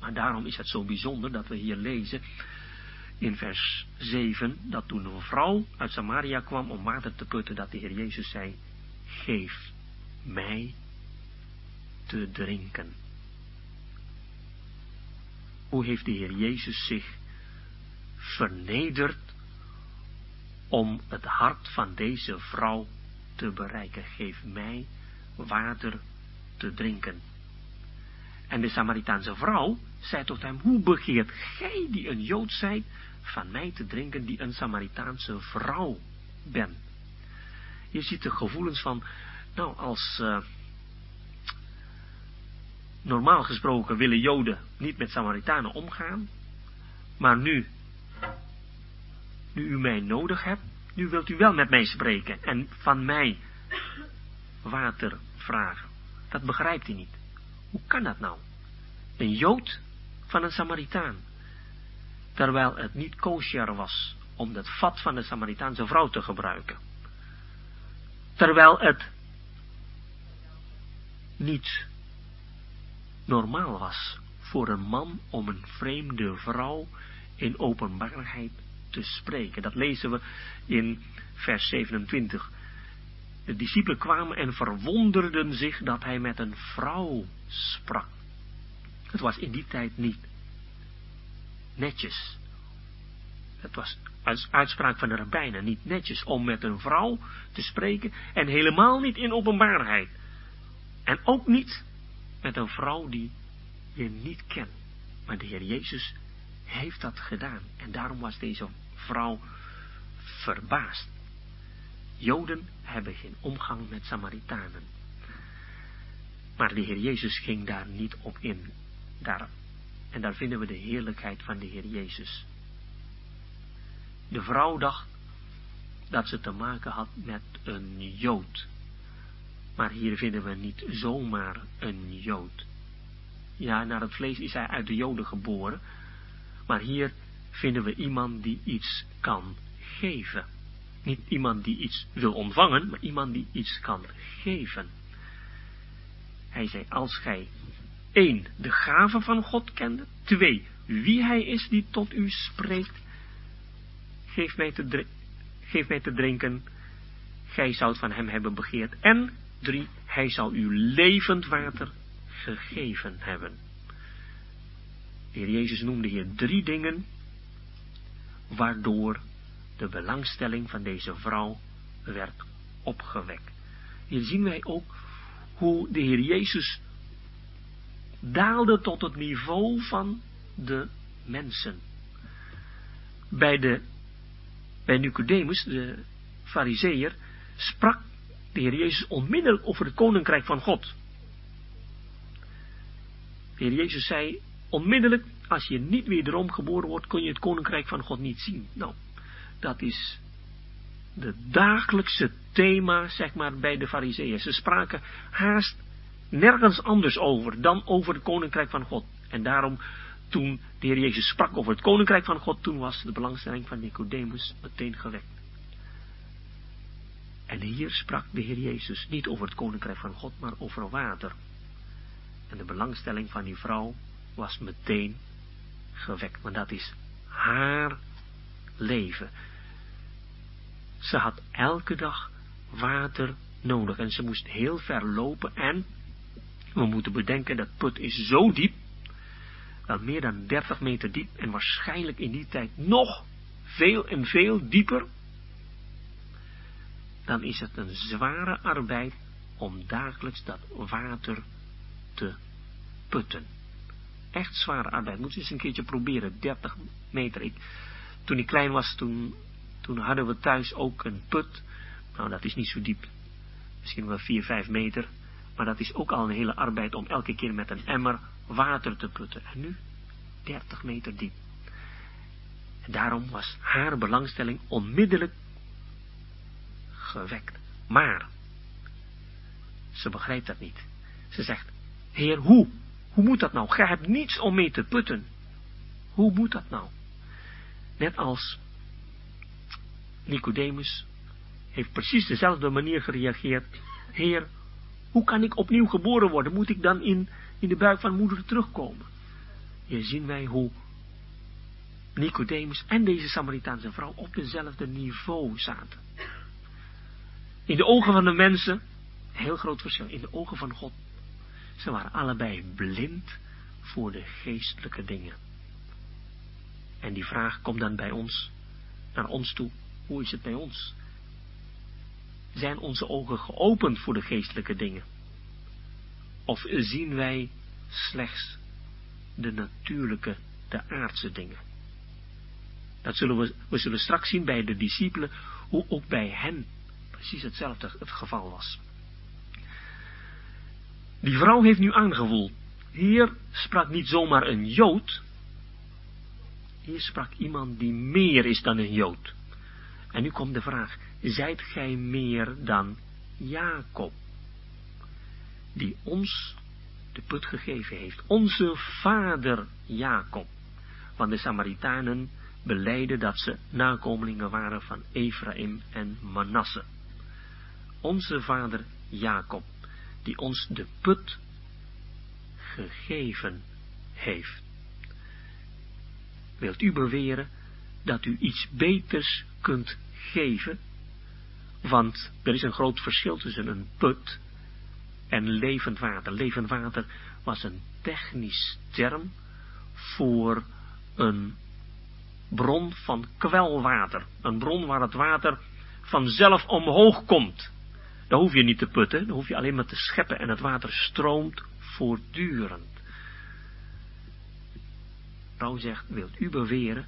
Maar daarom is het zo bijzonder dat we hier lezen in vers 7, dat toen een vrouw uit Samaria kwam om water te putten, dat de Heer Jezus zei, geef mij te drinken. Hoe heeft de Heer Jezus zich vernederd om het hart van deze vrouw te bereiken. Geef mij water te drinken. En de Samaritaanse vrouw zei tot hem, hoe begeert gij die een Jood zijt, van mij te drinken die een Samaritaanse vrouw ben? Je ziet de gevoelens van, nou als uh, normaal gesproken willen Joden niet met Samaritanen omgaan, maar nu, nu u mij nodig hebt, nu wilt u wel met mij spreken en van mij water vragen. Dat begrijpt hij niet. Hoe kan dat nou? Een Jood van een Samaritaan. Terwijl het niet kosher was om het vat van de Samaritaanse vrouw te gebruiken. Terwijl het niet normaal was voor een man om een vreemde vrouw in openbaarheid te spreken. Dat lezen we in vers 27. De discipelen kwamen en verwonderden zich dat hij met een vrouw sprak. Het was in die tijd niet netjes. Het was als uitspraak van de rabbijnen niet netjes om met een vrouw te spreken en helemaal niet in openbaarheid. En ook niet met een vrouw die je niet kent. Maar de Heer Jezus heeft dat gedaan. En daarom was deze vrouw verbaasd. Joden hebben geen omgang met Samaritanen. Maar de Heer Jezus ging daar niet op in. Daar, en daar vinden we de heerlijkheid van de Heer Jezus. De vrouw dacht dat ze te maken had met een Jood. Maar hier vinden we niet zomaar een Jood. Ja, naar het vlees is hij uit de Joden geboren. Maar hier vinden we iemand die iets kan geven. Niet iemand die iets wil ontvangen, maar iemand die iets kan geven. Hij zei, als gij één, de gave van God kende, twee, wie hij is die tot u spreekt, geef mij te, geef mij te drinken, gij zoudt van hem hebben begeerd. En drie, hij zal u levend water gegeven hebben. De Heer Jezus noemde hier drie dingen, waardoor de belangstelling van deze vrouw werd opgewekt. Hier zien wij ook hoe de Heer Jezus daalde tot het niveau van de mensen. Bij, de, bij Nicodemus, de fariseer, sprak de Heer Jezus onmiddellijk over het koninkrijk van God. De Heer Jezus zei onmiddellijk, als je niet wederom geboren wordt, kun je het koninkrijk van God niet zien. Nou, dat is de dagelijkse thema, zeg maar, bij de fariseeën. Ze spraken haast nergens anders over dan over het koninkrijk van God. En daarom, toen de Heer Jezus sprak over het koninkrijk van God, toen was de belangstelling van Nicodemus meteen gewekt. En hier sprak de Heer Jezus niet over het koninkrijk van God, maar over water. En de belangstelling van die vrouw was meteen gewekt, want dat is haar leven. Ze had elke dag water nodig en ze moest heel ver lopen en we moeten bedenken dat put is zo diep, wel meer dan 30 meter diep en waarschijnlijk in die tijd nog veel en veel dieper. Dan is het een zware arbeid om dagelijks dat water te putten. Echt zware arbeid. Moet je eens een keertje proberen. 30 meter. Toen ik klein was, toen, toen hadden we thuis ook een put. Nou, dat is niet zo diep. Misschien wel 4, 5 meter. Maar dat is ook al een hele arbeid om elke keer met een emmer water te putten. En nu 30 meter diep. En daarom was haar belangstelling onmiddellijk gewekt. Maar, ze begrijpt dat niet. Ze zegt, Heer, hoe? Hoe moet dat nou? Gij hebt niets om mee te putten. Hoe moet dat nou? Net als Nicodemus heeft precies dezelfde manier gereageerd. Heer, hoe kan ik opnieuw geboren worden? Moet ik dan in, in de buik van moeder terugkomen? Hier zien wij hoe Nicodemus en deze Samaritaanse vrouw op dezelfde niveau zaten. In de ogen van de mensen, heel groot verschil, in de ogen van God ze waren allebei blind voor de geestelijke dingen. En die vraag komt dan bij ons, naar ons toe. Hoe is het bij ons? Zijn onze ogen geopend voor de geestelijke dingen? Of zien wij slechts de natuurlijke, de aardse dingen? Dat zullen we, we zullen straks zien bij de discipelen, hoe ook bij hen precies hetzelfde het geval was. Die vrouw heeft nu aangevoeld. Hier sprak niet zomaar een Jood. Hier sprak iemand die meer is dan een Jood. En nu komt de vraag, zijt gij meer dan Jacob? Die ons de put gegeven heeft. Onze vader Jacob. Want de Samaritanen beleiden dat ze nakomelingen waren van Ephraim en Manasse. Onze vader Jacob die ons de put gegeven heeft. Wilt u beweren dat u iets beters kunt geven? Want er is een groot verschil tussen een put en levend water. Levend water was een technisch term voor een bron van kwelwater. Een bron waar het water vanzelf omhoog komt. Daar hoef je niet te putten, dan hoef je alleen maar te scheppen en het water stroomt voortdurend. Vrouw zegt, wilt u beweren,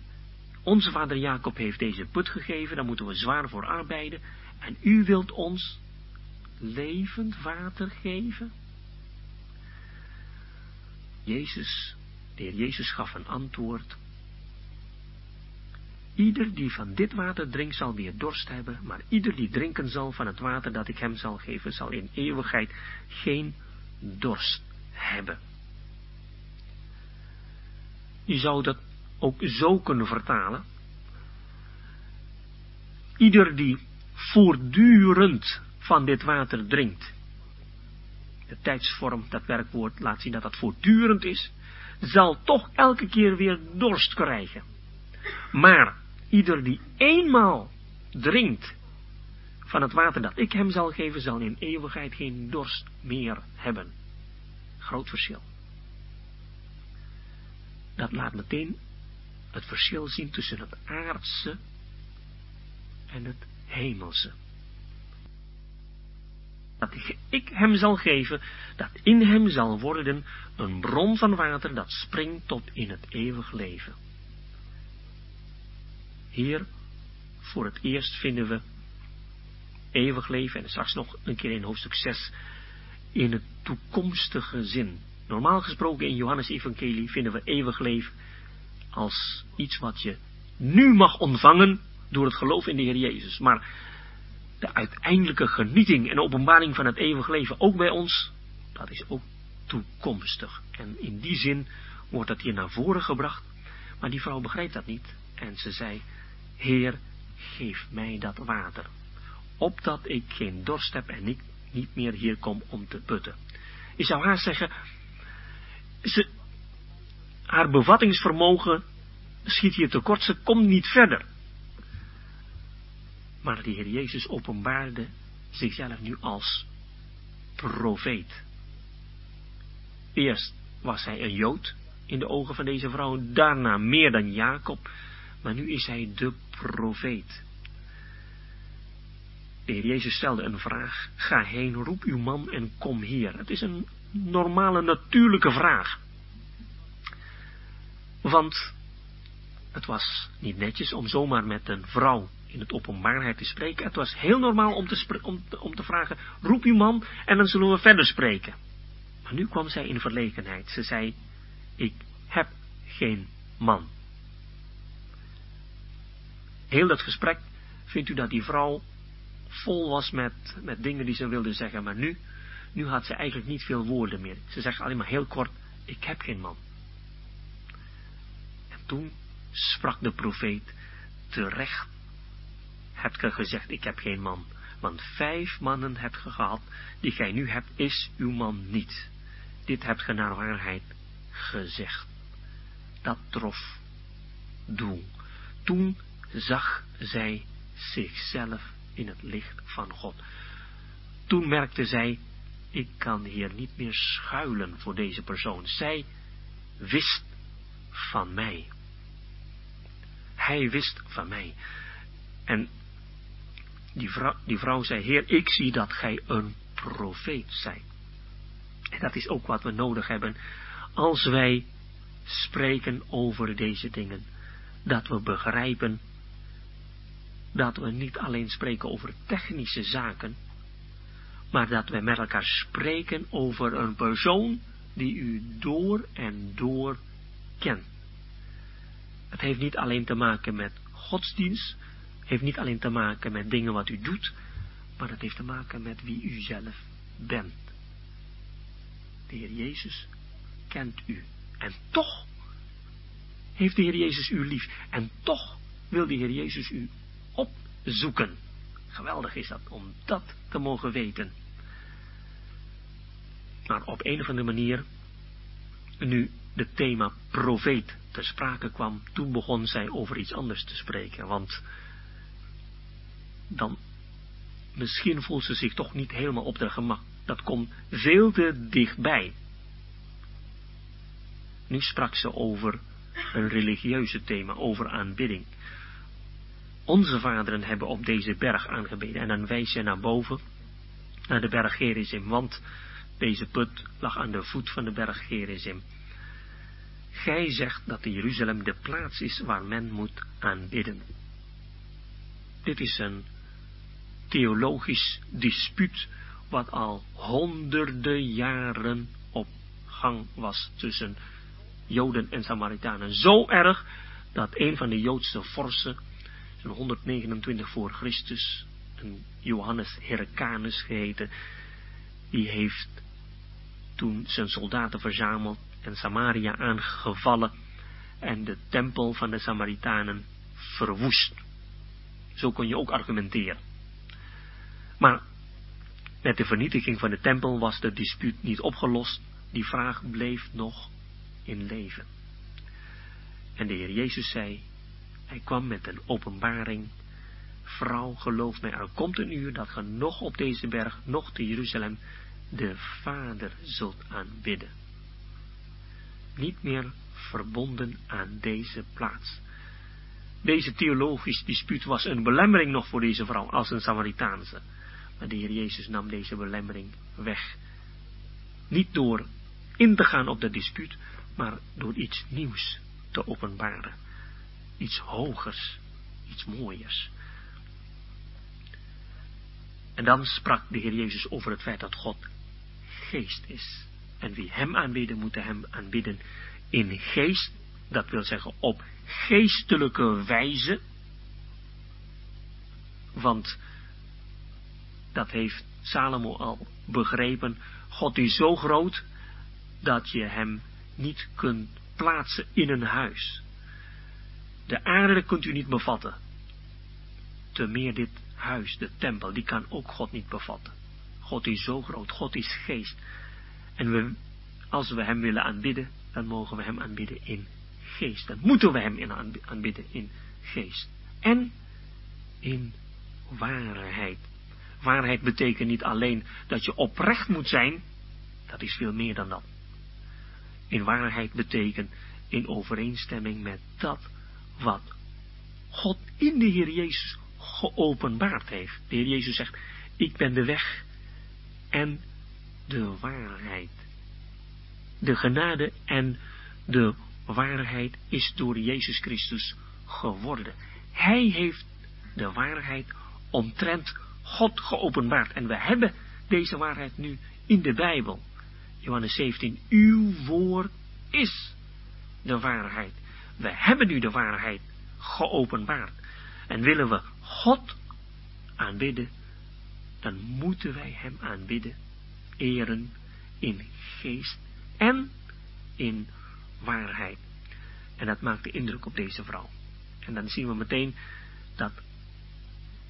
onze vader Jacob heeft deze put gegeven, daar moeten we zwaar voor arbeiden, en u wilt ons levend water geven? Jezus, de heer Jezus gaf een antwoord. Ieder die van dit water drinkt zal weer dorst hebben, maar ieder die drinken zal van het water dat ik hem zal geven, zal in eeuwigheid geen dorst hebben. Je zou dat ook zo kunnen vertalen. Ieder die voortdurend van dit water drinkt. De tijdsvorm, dat werkwoord laat zien dat dat voortdurend is, zal toch elke keer weer dorst krijgen. Maar ieder die eenmaal drinkt van het water dat ik hem zal geven, zal in eeuwigheid geen dorst meer hebben. Groot verschil. Dat laat meteen het verschil zien tussen het aardse en het hemelse. Dat ik hem zal geven, dat in hem zal worden een bron van water dat springt tot in het eeuwig leven. Hier, voor het eerst vinden we eeuwig leven, en straks nog een keer in hoofdstuk 6, in het toekomstige zin. Normaal gesproken in Johannes Evangelie vinden we eeuwig leven als iets wat je nu mag ontvangen door het geloof in de Heer Jezus. Maar de uiteindelijke genieting en openbaring van het eeuwig leven ook bij ons, dat is ook toekomstig. En in die zin wordt dat hier naar voren gebracht. Maar die vrouw begrijpt dat niet. En ze zei, Heer, geef mij dat water. Opdat ik geen dorst heb en ik niet meer hier kom om te putten. Ik zou haar zeggen, ze, haar bevattingsvermogen schiet hier tekort, ze komt niet verder. Maar de Heer Jezus openbaarde zichzelf nu als profeet. Eerst was hij een Jood in de ogen van deze vrouw, daarna meer dan Jacob, maar nu is hij de profeet. De Heer Jezus stelde een vraag, ga heen, roep uw man en kom hier. Het is een normale, natuurlijke vraag. Want het was niet netjes om zomaar met een vrouw in het openbaarheid te spreken. Het was heel normaal om te, om, te vragen, roep uw man en dan zullen we verder spreken. Maar nu kwam zij in verlegenheid. Ze zei, ik heb geen man. Heel dat gesprek vindt u dat die vrouw vol was met, met dingen die ze wilde zeggen. Maar nu, nu had ze eigenlijk niet veel woorden meer. Ze zegt alleen maar heel kort, ik heb geen man. En toen sprak de profeet, terecht hebt ge gezegd, ik heb geen man. Want vijf mannen hebt ge gehad, die gij nu hebt, is uw man niet. Dit hebt ge naar waarheid gezegd. Dat trof doel. Toen zag zij zichzelf in het licht van God. Toen merkte zij, ik kan hier niet meer schuilen voor deze persoon. Zij wist van mij. Hij wist van mij. En die vrouw, die vrouw zei, Heer, ik zie dat gij een profeet zijt. En dat is ook wat we nodig hebben als wij spreken over deze dingen. Dat we begrijpen dat we niet alleen spreken over technische zaken, maar dat we met elkaar spreken over een persoon die u door en door kent. Het heeft niet alleen te maken met godsdienst, heeft niet alleen te maken met dingen wat u doet, maar het heeft te maken met wie u zelf bent. De Heer Jezus kent u. En toch heeft de Heer Jezus u lief. En toch wil de Heer Jezus u opzoeken. Geweldig is dat om dat te mogen weten. Maar op een of andere manier, nu het thema profeet ter sprake kwam, toen begon zij over iets anders te spreken. Want dan misschien voelt ze zich toch niet helemaal op de gemak. Dat komt veel te dichtbij. Nu sprak ze over een religieuze thema, over aanbidding. Onze vaderen hebben op deze berg aangebeden. En dan wijs je naar boven, naar de berg Gerizim. Want deze put lag aan de voet van de berg Gerizim. Gij zegt dat Jeruzalem de plaats is waar men moet aanbidden. Dit is een theologisch dispuut wat al honderden jaren op gang was tussen Joden en Samaritanen. Zo erg dat een van de Joodse vorsten, in 129 voor Christus, een Johannes Hyrcanus geheten, die heeft toen zijn soldaten verzameld en Samaria aangevallen en de tempel van de Samaritanen verwoest. Zo kon je ook argumenteren. Maar met de vernietiging van de tempel was de dispuut niet opgelost. Die vraag bleef nog in leven. En de Heer Jezus zei, hij kwam met een openbaring. Vrouw, geloof mij, er komt een uur dat ge nog op deze berg, nog te Jeruzalem, de Vader zult aanbidden. Niet meer verbonden aan deze plaats. Deze theologisch dispuut was een belemmering nog voor deze vrouw als een Samaritaanse. Maar de Heer Jezus nam deze belemmering weg. Niet door in te gaan op de dispuut, maar door iets nieuws te openbaren. Iets hogers, iets mooiers. En dan sprak de Heer Jezus over het feit dat God geest is. En wie hem aanbidden, moeten hem aanbidden in geest. Dat wil zeggen op geestelijke wijze. Want dat heeft Salomo al begrepen. God is zo groot dat je hem niet kunt plaatsen in een huis. De aarde kunt u niet bevatten. Te meer dit huis, de tempel, die kan ook God niet bevatten. God is zo groot, God is geest. En we, als we hem willen aanbidden, dan mogen we hem aanbidden in geest. Dan moeten we hem in aanbidden in geest. En in waarheid. Waarheid betekent niet alleen dat je oprecht moet zijn, dat is veel meer dan dat. In waarheid betekent in overeenstemming met dat wat God in de Heer Jezus geopenbaard heeft. De Heer Jezus zegt, ik ben de weg en de waarheid. De genade en de waarheid is door Jezus Christus geworden. Hij heeft de waarheid omtrent God geopenbaard. En we hebben deze waarheid nu in de Bijbel. Johannes 17, uw woord is de waarheid. We hebben nu de waarheid geopenbaard. En willen we God aanbidden, dan moeten wij Hem aanbidden, eren in geest en in waarheid. En dat maakt de indruk op deze vrouw. En dan zien we meteen dat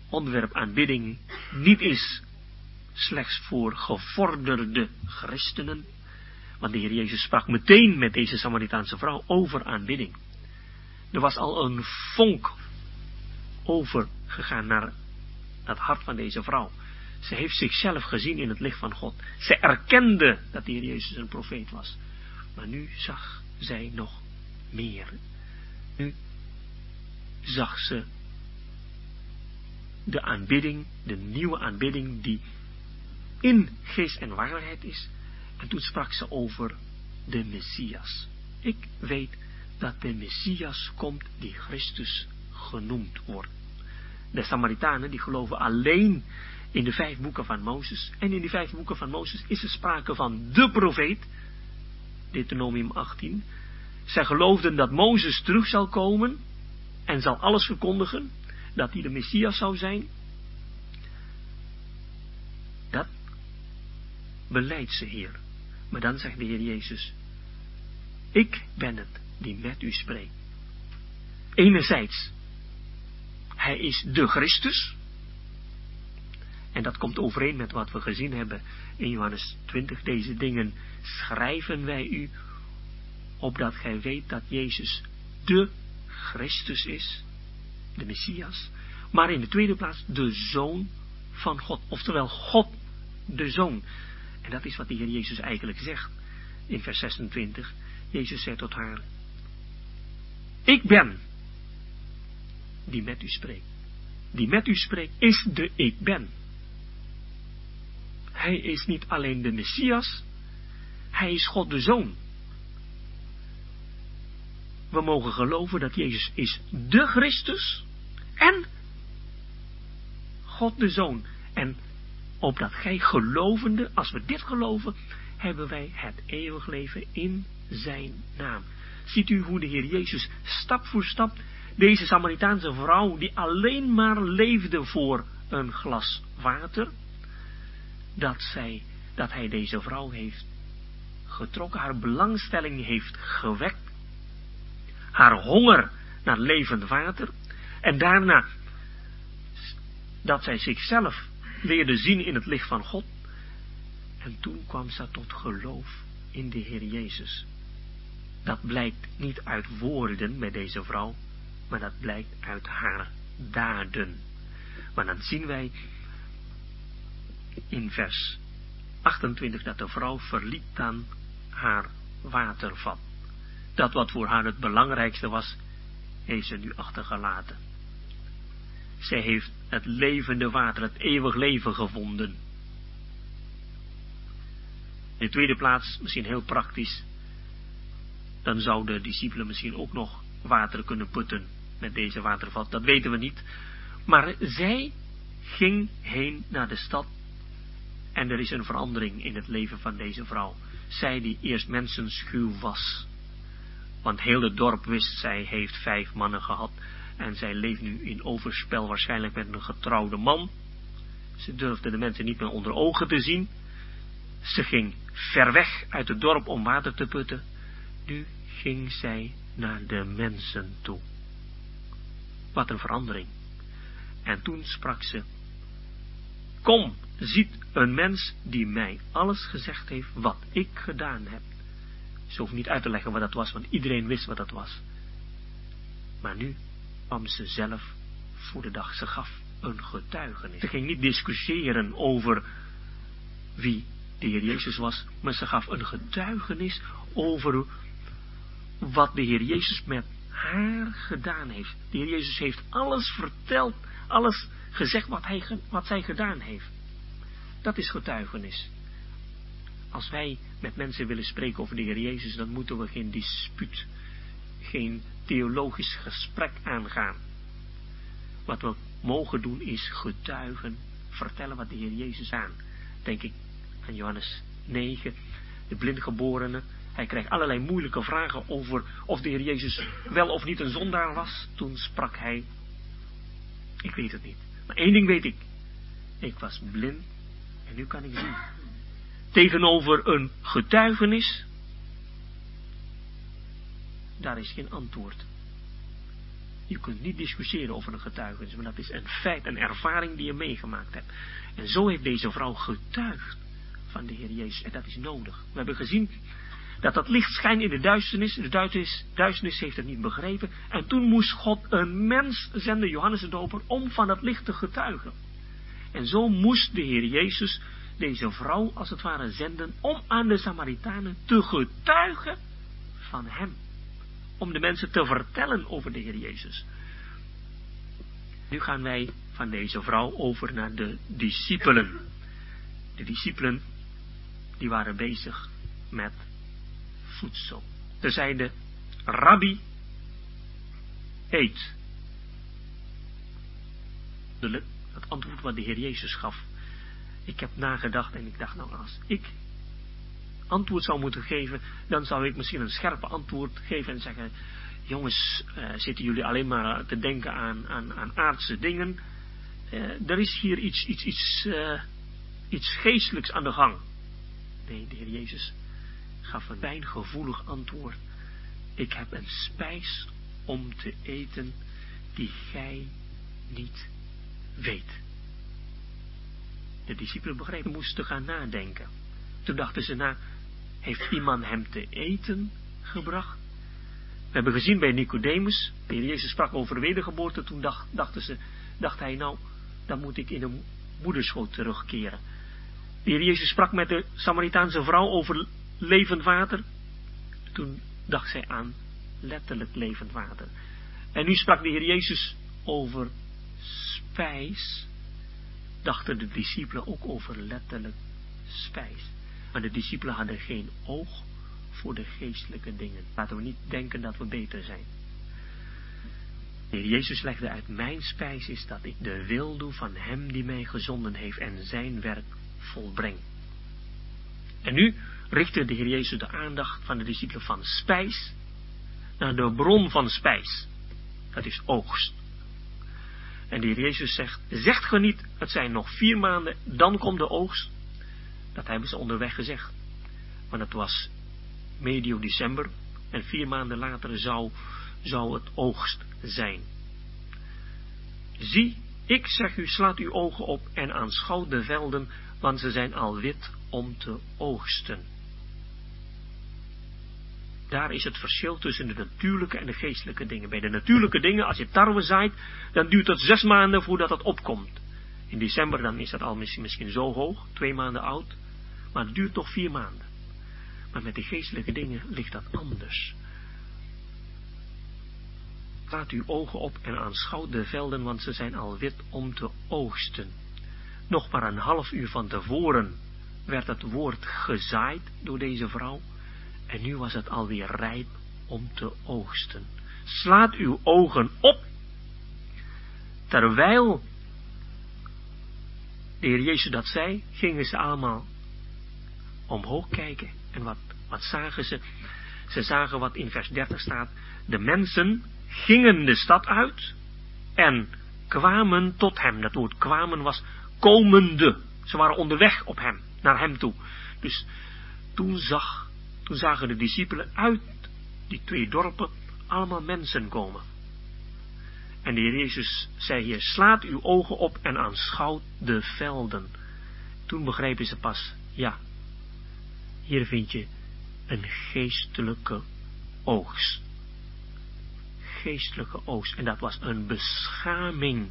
onderwerp aanbidding niet is slechts voor gevorderde christenen. Want de Heer Jezus sprak meteen met deze Samaritaanse vrouw over aanbidding. Er was al een vonk overgegaan naar het hart van deze vrouw. Ze heeft zichzelf gezien in het licht van God. Ze erkende dat de Heer Jezus een profeet was. Maar nu zag zij nog meer. Nu zag ze de aanbidding, de nieuwe aanbidding die in geest en waarheid is. En toen sprak ze over de Messias. Ik weet dat de Messias komt die Christus genoemd wordt. De Samaritanen die geloven alleen in de vijf boeken van Mozes. En in die vijf boeken van Mozes is er sprake van de profeet. Deuteronomium 18. Zij geloofden dat Mozes terug zal komen en zal alles verkondigen dat hij de Messias zou zijn, dat beleidt ze hier. Maar dan zegt de Heer Jezus, ik ben het die met u spreekt. Enerzijds, hij is de Christus. En dat komt overeen met wat we gezien hebben in Johannes 20. Deze dingen schrijven wij u opdat gij weet dat Jezus de Christus is, de Messias, maar in de tweede plaats de Zoon van God, oftewel God de Zoon. En dat is wat de Heer Jezus eigenlijk zegt in vers 26. Jezus zei tot haar, ik ben die met u spreekt. Die met u spreekt is de ik ben. Hij is niet alleen de Messias, hij is God de Zoon. We mogen geloven dat Jezus is de Christus en God de Zoon. En opdat gij gelovende, als we dit geloven, hebben wij het eeuwig leven in zijn naam. Ziet u hoe de Heer Jezus stap voor stap deze Samaritaanse vrouw, die alleen maar leefde voor een glas water, dat, zij, dat hij deze vrouw heeft getrokken, haar belangstelling heeft gewekt, haar honger naar levend water, en daarna dat zij zichzelf leerde zien in het licht van God, en toen kwam ze tot geloof in de Heer Jezus. Dat blijkt niet uit woorden met deze vrouw, maar dat blijkt uit haar daden. Maar dan zien wij in vers 28 dat de vrouw verliet dan haar watervat. Dat wat voor haar het belangrijkste was, heeft ze nu achtergelaten. Zij heeft het levende water, het eeuwig leven gevonden. In de tweede plaats, misschien heel praktisch, dan zouden de discipelen misschien ook nog water kunnen putten met deze watervat. Dat weten we niet. Maar zij ging heen naar de stad en er is een verandering in het leven van deze vrouw. Zij die eerst mensenschuw was. Want heel het dorp wist, zij heeft vijf mannen gehad. En zij leeft nu in overspel waarschijnlijk met een getrouwde man. Ze durfde de mensen niet meer onder ogen te zien. Ze ging ver weg uit het dorp om water te putten. Nu ging zij naar de mensen toe. Wat een verandering. En toen sprak ze, Kom, ziet een mens die mij alles gezegd heeft wat ik gedaan heb. Ze hoeft niet uit te leggen wat dat was, want iedereen wist wat dat was. Maar nu kwam ze zelf voor de dag. Ze gaf een getuigenis. Ze ging niet discussiëren over wie de Heer Jezus was, maar ze gaf een getuigenis over wat de Heer Jezus met haar gedaan heeft. De Heer Jezus heeft alles verteld, alles gezegd wat, hij, wat zij gedaan heeft. Dat is getuigenis. Als wij met mensen willen spreken over de Heer Jezus, dan moeten we geen dispuut, geen theologisch gesprek aangaan. Wat we mogen doen is getuigen, vertellen wat de Heer Jezus aan. Denk ik aan Johannes 9, de blindgeborene. Hij kreeg allerlei moeilijke vragen over of de Heer Jezus wel of niet een zondaar was. Toen sprak hij, ik weet het niet. Één ding weet ik. Ik was blind en nu kan ik zien. Tegenover een getuigenis, daar is geen antwoord. Je kunt niet discussiëren over een getuigenis, maar dat is een feit, een ervaring die je meegemaakt hebt. En zo heeft deze vrouw getuigd van de Heer Jezus. En dat is nodig. We hebben gezien dat dat licht schijnt in de duisternis. De duisternis, duisternis heeft het niet begrepen. En toen moest God een mens zenden, Johannes de Doper, om van dat licht te getuigen. En zo moest de Heer Jezus deze vrouw als het ware zenden om aan de Samaritanen te getuigen van hem. Om de mensen te vertellen over de Heer Jezus. Nu gaan wij van deze vrouw over naar de discipelen. De discipelen die waren bezig met voedsel. Ze zeiden, Rabbi, eet. Het antwoord wat de Heer Jezus gaf. Ik heb nagedacht en ik dacht, nou als ik antwoord zou moeten geven, dan zou ik misschien een scherpe antwoord geven en zeggen, jongens, uh, zitten jullie alleen maar te denken aan, aan, aan aardse dingen? Uh, er is hier iets, iets, iets, uh, iets geestelijks aan de gang. Nee, de Heer Jezus gaf een wijngevoelig antwoord. Ik heb een spijs om te eten die gij niet weet. De discipelen begrepen, moesten gaan nadenken. Toen dachten ze na, heeft iemand hem te eten gebracht. We hebben gezien bij Nicodemus, de Heer Jezus sprak over wedergeboorte, toen dacht, dachten ze, dacht hij nou, dan moet ik in een moederschoot terugkeren. De Heer Jezus sprak met de Samaritaanse vrouw over levend water. Toen dacht zij aan letterlijk levend water. En nu sprak de Heer Jezus over spijs. Dachten de discipelen ook over letterlijk spijs. Maar de discipelen hadden geen oog voor de geestelijke dingen. Laten we niet denken dat we beter zijn. De Heer Jezus legde uit, mijn spijs is dat ik de wil doe van Hem die mij gezonden heeft en zijn werk volbreng. En nu richtte de Heer Jezus de aandacht van de discipelen van spijs naar de bron van spijs. Dat is oogst. En de Heer Jezus zegt, zegt ge niet, het zijn nog vier maanden, dan komt de oogst. Dat hebben ze onderweg gezegd. Want het was medio december en vier maanden later zou, zou het oogst zijn. Zie, ik zeg u, slaat uw ogen op en aanschouw de velden, want ze zijn al wit om te oogsten. Daar is het verschil tussen de natuurlijke en de geestelijke dingen. Bij de natuurlijke dingen, als je tarwe zaait, dan duurt het zes maanden voordat het opkomt. In december dan is dat al misschien, zo hoog, twee maanden oud, maar het duurt toch vier maanden. Maar met de geestelijke dingen ligt dat anders. Laat uw ogen op en aanschouw de velden, want ze zijn al wit om te oogsten. Nog maar een half uur van tevoren werd het woord gezaaid door deze vrouw. En nu was het alweer rijp om te oogsten. Slaat uw ogen op. Terwijl de Heer Jezus dat zei, gingen ze allemaal omhoog kijken. En wat, wat zagen ze? Ze zagen wat in vers 30 staat. De mensen gingen de stad uit en kwamen tot hem. Dat woord kwamen was komende. Ze waren onderweg op hem, naar hem toe. Dus toen, zag, toen zagen de discipelen uit die twee dorpen allemaal mensen komen. En de Jezus zei hier, slaat uw ogen op en aanschouwt de velden. Toen begrepen ze pas, ja, hier vind je een geestelijke oogst. Geestelijke oogst. En dat was een beschaming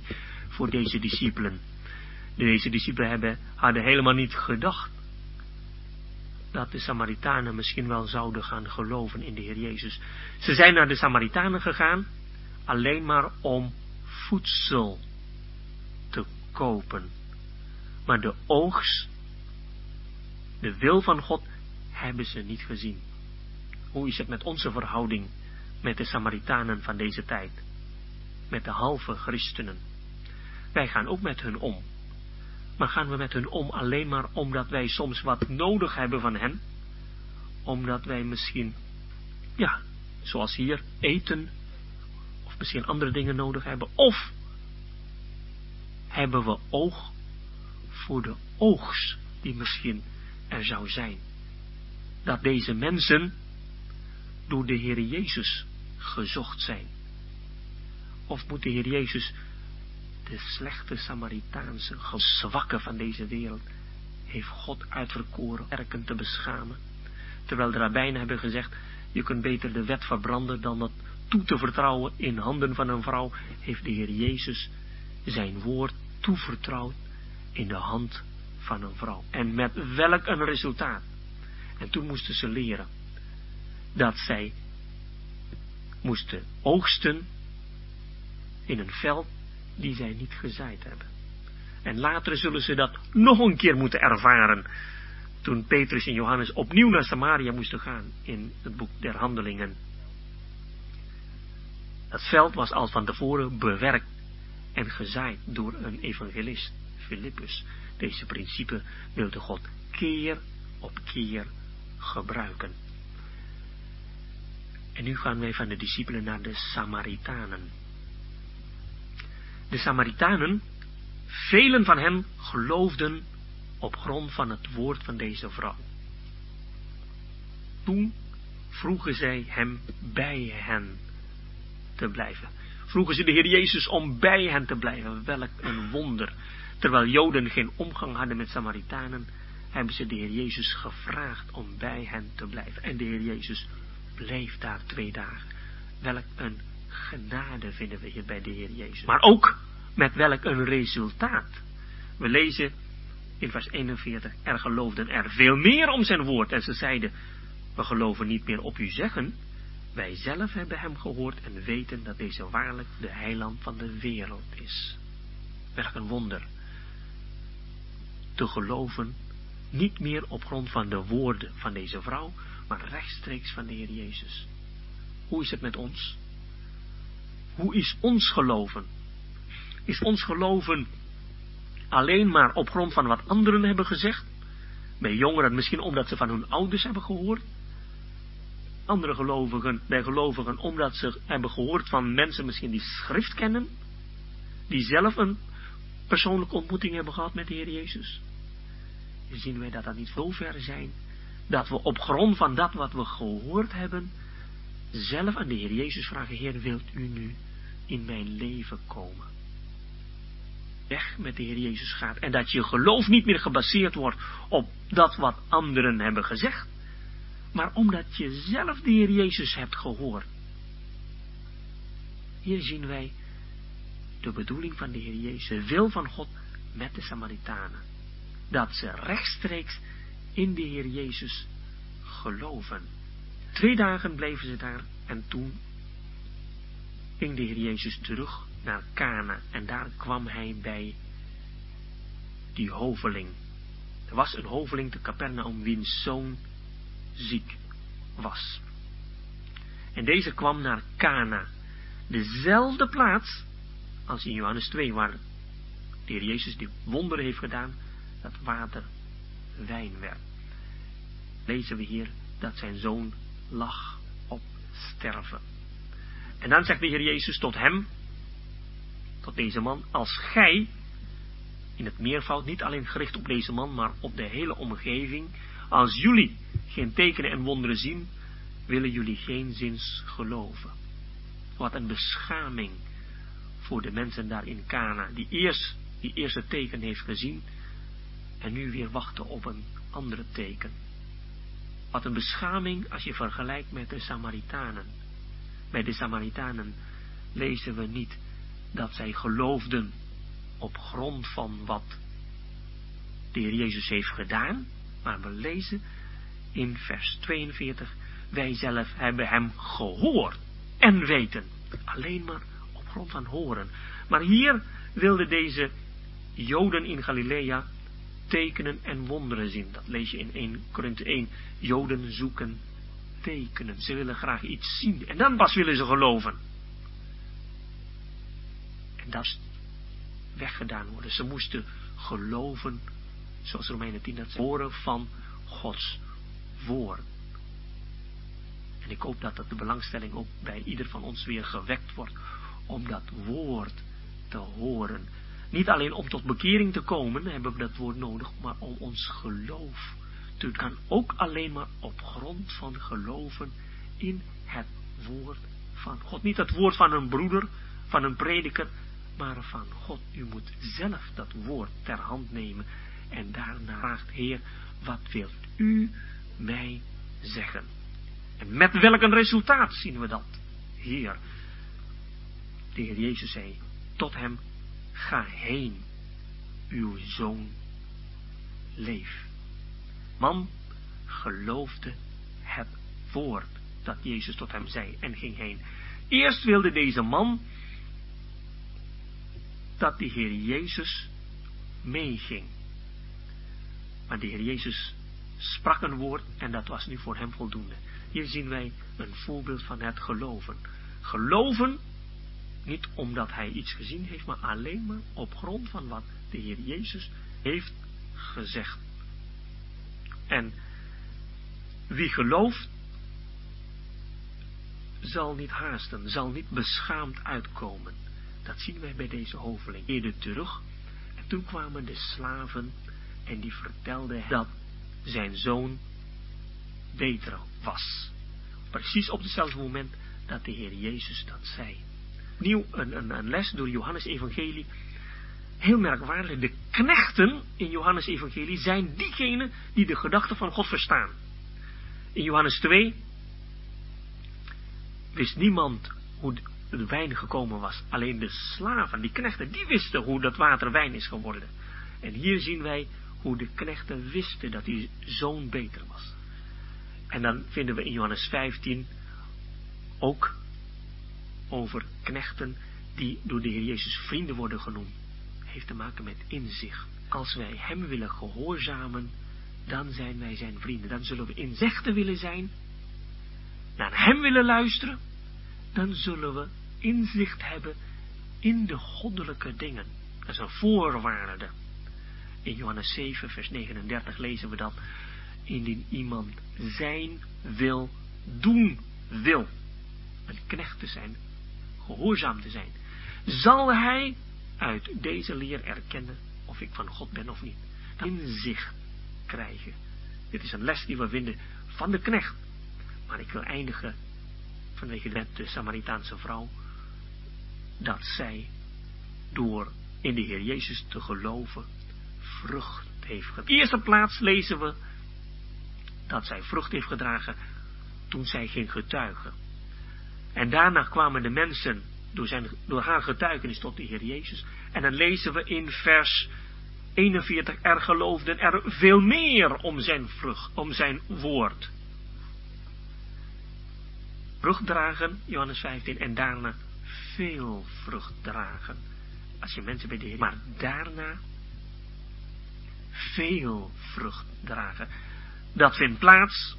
voor deze discipelen. Deze discipelen hebben, hadden helemaal niet gedacht dat de Samaritanen misschien wel zouden gaan geloven in de Heer Jezus. Ze zijn naar de Samaritanen gegaan alleen maar om voedsel te kopen. Maar de oogst, de wil van God, hebben ze niet gezien. Hoe is het met onze verhouding met de Samaritanen van deze tijd? Met de halve christenen. Wij gaan ook met hun om. Maar gaan we met hun om alleen maar omdat wij soms wat nodig hebben van hen? Omdat wij misschien, ja, zoals hier, eten of misschien andere dingen nodig hebben? Of hebben we oog voor de oogst die misschien er zou zijn? dat deze mensen door de Heer Jezus gezocht zijn? Of moet de Heer Jezus de slechte Samaritaanse zwakken van deze wereld heeft God uitverkoren erken te beschamen? Terwijl de rabbijnen hebben gezegd, je kunt beter de wet verbranden dan dat toe te vertrouwen in handen van een vrouw, heeft de Heer Jezus zijn woord toevertrouwd in de hand van een vrouw. En met welk een resultaat? En toen moesten ze leren dat zij moesten oogsten in een veld die zij niet gezaaid hebben. En later zullen ze dat nog een keer moeten ervaren. Toen Petrus en Johannes opnieuw naar Samaria moesten gaan in het boek der Handelingen. Dat veld was al van tevoren bewerkt en gezaaid door een evangelist, Filippus. Deze principe wilde God keer op keer gebruiken. En nu gaan wij van de discipelen naar de Samaritanen. De Samaritanen, velen van hen geloofden op grond van het woord van deze vrouw. Toen vroegen zij hem bij hen te blijven. Vroegen ze de Heer Jezus om bij hen te blijven. Welk een wonder. Terwijl Joden geen omgang hadden met Samaritanen, hebben ze de Heer Jezus gevraagd om bij hen te blijven. En de Heer Jezus Bleef daar twee dagen. Welk een genade vinden we hier bij de Heer Jezus. Maar ook met welk een resultaat. We lezen in vers 41, er geloofden er veel meer om zijn woord. En ze zeiden, we geloven niet meer op u zeggen. Wij zelf hebben hem gehoord en weten dat deze waarlijk de heiland van de wereld is. Welk een wonder. Te geloven niet meer op grond van de woorden van deze vrouw, maar rechtstreeks van de Heer Jezus. Hoe is het met ons? Hoe is ons geloven? Is ons geloven alleen maar op grond van wat anderen hebben gezegd? Bij jongeren misschien omdat ze van hun ouders hebben gehoord? Andere gelovigen, bij gelovigen omdat ze hebben gehoord van mensen misschien die schrift kennen? Die zelf een persoonlijke ontmoeting hebben gehad met de Heer Jezus? zien wij dat dat niet zo ver zijn, dat we op grond van dat wat we gehoord hebben, zelf aan de Heer Jezus vragen, Heer, wilt u nu in mijn leven komen? Weg met de Heer Jezus gaat. En dat je geloof niet meer gebaseerd wordt op dat wat anderen hebben gezegd, maar omdat je zelf de Heer Jezus hebt gehoord. Hier zien wij de bedoeling van de Heer Jezus, de wil van God met de Samaritanen. Dat ze rechtstreeks in de Heer Jezus geloven. Twee dagen bleven ze daar en toen ging de Heer Jezus terug naar Kana en daar kwam hij bij die hoveling. Er was een hoveling te Capernaum wiens zoon ziek was. En deze kwam naar Kana, dezelfde plaats als in Johannes 2, waar de Heer Jezus die wonderen heeft gedaan, dat water wijn werd. Lezen we hier dat zijn zoon lag op sterven. En dan zegt de Heer Jezus tot hem, tot deze man, als gij, in het meervoud, niet alleen gericht op deze man, maar op de hele omgeving, als jullie geen tekenen en wonderen zien, willen jullie geen zins geloven. Wat een beschaming voor de mensen daar in Cana, die eerst die eerste teken heeft gezien en nu weer wachten op een andere teken. Wat een beschaming als je vergelijkt met de Samaritanen. Bij de Samaritanen lezen we niet dat zij geloofden op grond van wat de Heer Jezus heeft gedaan, maar we lezen in vers 42, wij zelf hebben hem gehoord en weten. Alleen maar op grond van horen. Maar hier wilden deze Joden in Galilea tekenen en wonderen zien. Dat lees je in 1 Korinthe 1. Joden zoeken tekenen. Ze willen graag iets zien. En dan pas willen ze geloven. En dat is weggedaan worden. Ze moesten geloven, zoals Romeinen 10 dat zegt, horen van Gods woord. En ik hoop dat dat de belangstelling ook bij ieder van ons weer gewekt wordt om dat woord te horen. Niet alleen om tot bekering te komen, hebben we dat woord nodig, maar om ons geloof te kan ook alleen maar op grond van geloven in het woord van God. Niet het woord van een broeder, van een prediker, maar van God. U moet zelf dat woord ter hand nemen en daarna vraagt, Heer, wat wilt u mij zeggen? En met welk een resultaat zien we dat? Heer, de Heer Jezus zei tot hem, ga heen, uw zoon leef. Man geloofde het woord dat Jezus tot hem zei en ging heen. Eerst wilde deze man dat de Heer Jezus meeging. Maar de Heer Jezus sprak een woord en dat was nu voor hem voldoende. Hier zien wij een voorbeeld van het geloven. Geloven, niet omdat hij iets gezien heeft, maar alleen maar op grond van wat de Heer Jezus heeft gezegd. En wie gelooft, zal niet haasten, zal niet beschaamd uitkomen. Dat zien wij bij deze hoveling. Eerder terug. En toen kwamen de slaven en die vertelden dat zijn zoon beter was. Precies op hetzelfde moment dat de Heer Jezus dat zei. Nieuw een, een, een les door Johannes Evangelie. Heel merkwaardig. De knechten in Johannes Evangelie zijn diegenen die de gedachten van God verstaan. In Johannes 2 wist niemand hoe de wijn gekomen was. Alleen de slaven, die knechten, die wisten hoe dat water wijn is geworden. En hier zien wij hoe de knechten wisten dat die zoon beter was. En dan vinden we in Johannes 15 ook over knechten die door de Heer Jezus vrienden worden genoemd. Heeft te maken met inzicht. Als wij Hem willen gehoorzamen, dan zijn wij zijn vrienden. Dan zullen we inzichten willen zijn, naar Hem willen luisteren, dan zullen we inzicht hebben in de goddelijke dingen. Dat is een voorwaarde. In Johannes 7, vers 39 lezen we dat. Indien iemand zijn wil doen wil. Een knecht te zijn, gehoorzaam te zijn. Zal hij uit deze leer erkennen of ik van God ben of niet. Inzicht krijgen. Dit is een les die we vinden van de knecht. Maar ik wil eindigen vanwege de, de Samaritaanse vrouw. Dat zij door in de Heer Jezus te geloven vrucht heeft gedragen. In de eerste plaats lezen we dat zij vrucht heeft gedragen toen zij ging getuigen. En daarna kwamen de mensen door, zijn, door haar getuigenis tot de Heer Jezus. En dan lezen we in vers 41, er geloofden er veel meer om zijn vrucht, om zijn woord. Vrucht dragen, Johannes 15, en daarna veel vrucht dragen. Als je mensen bij de Heer, maar daarna veel vrucht dragen. Dat vindt plaats,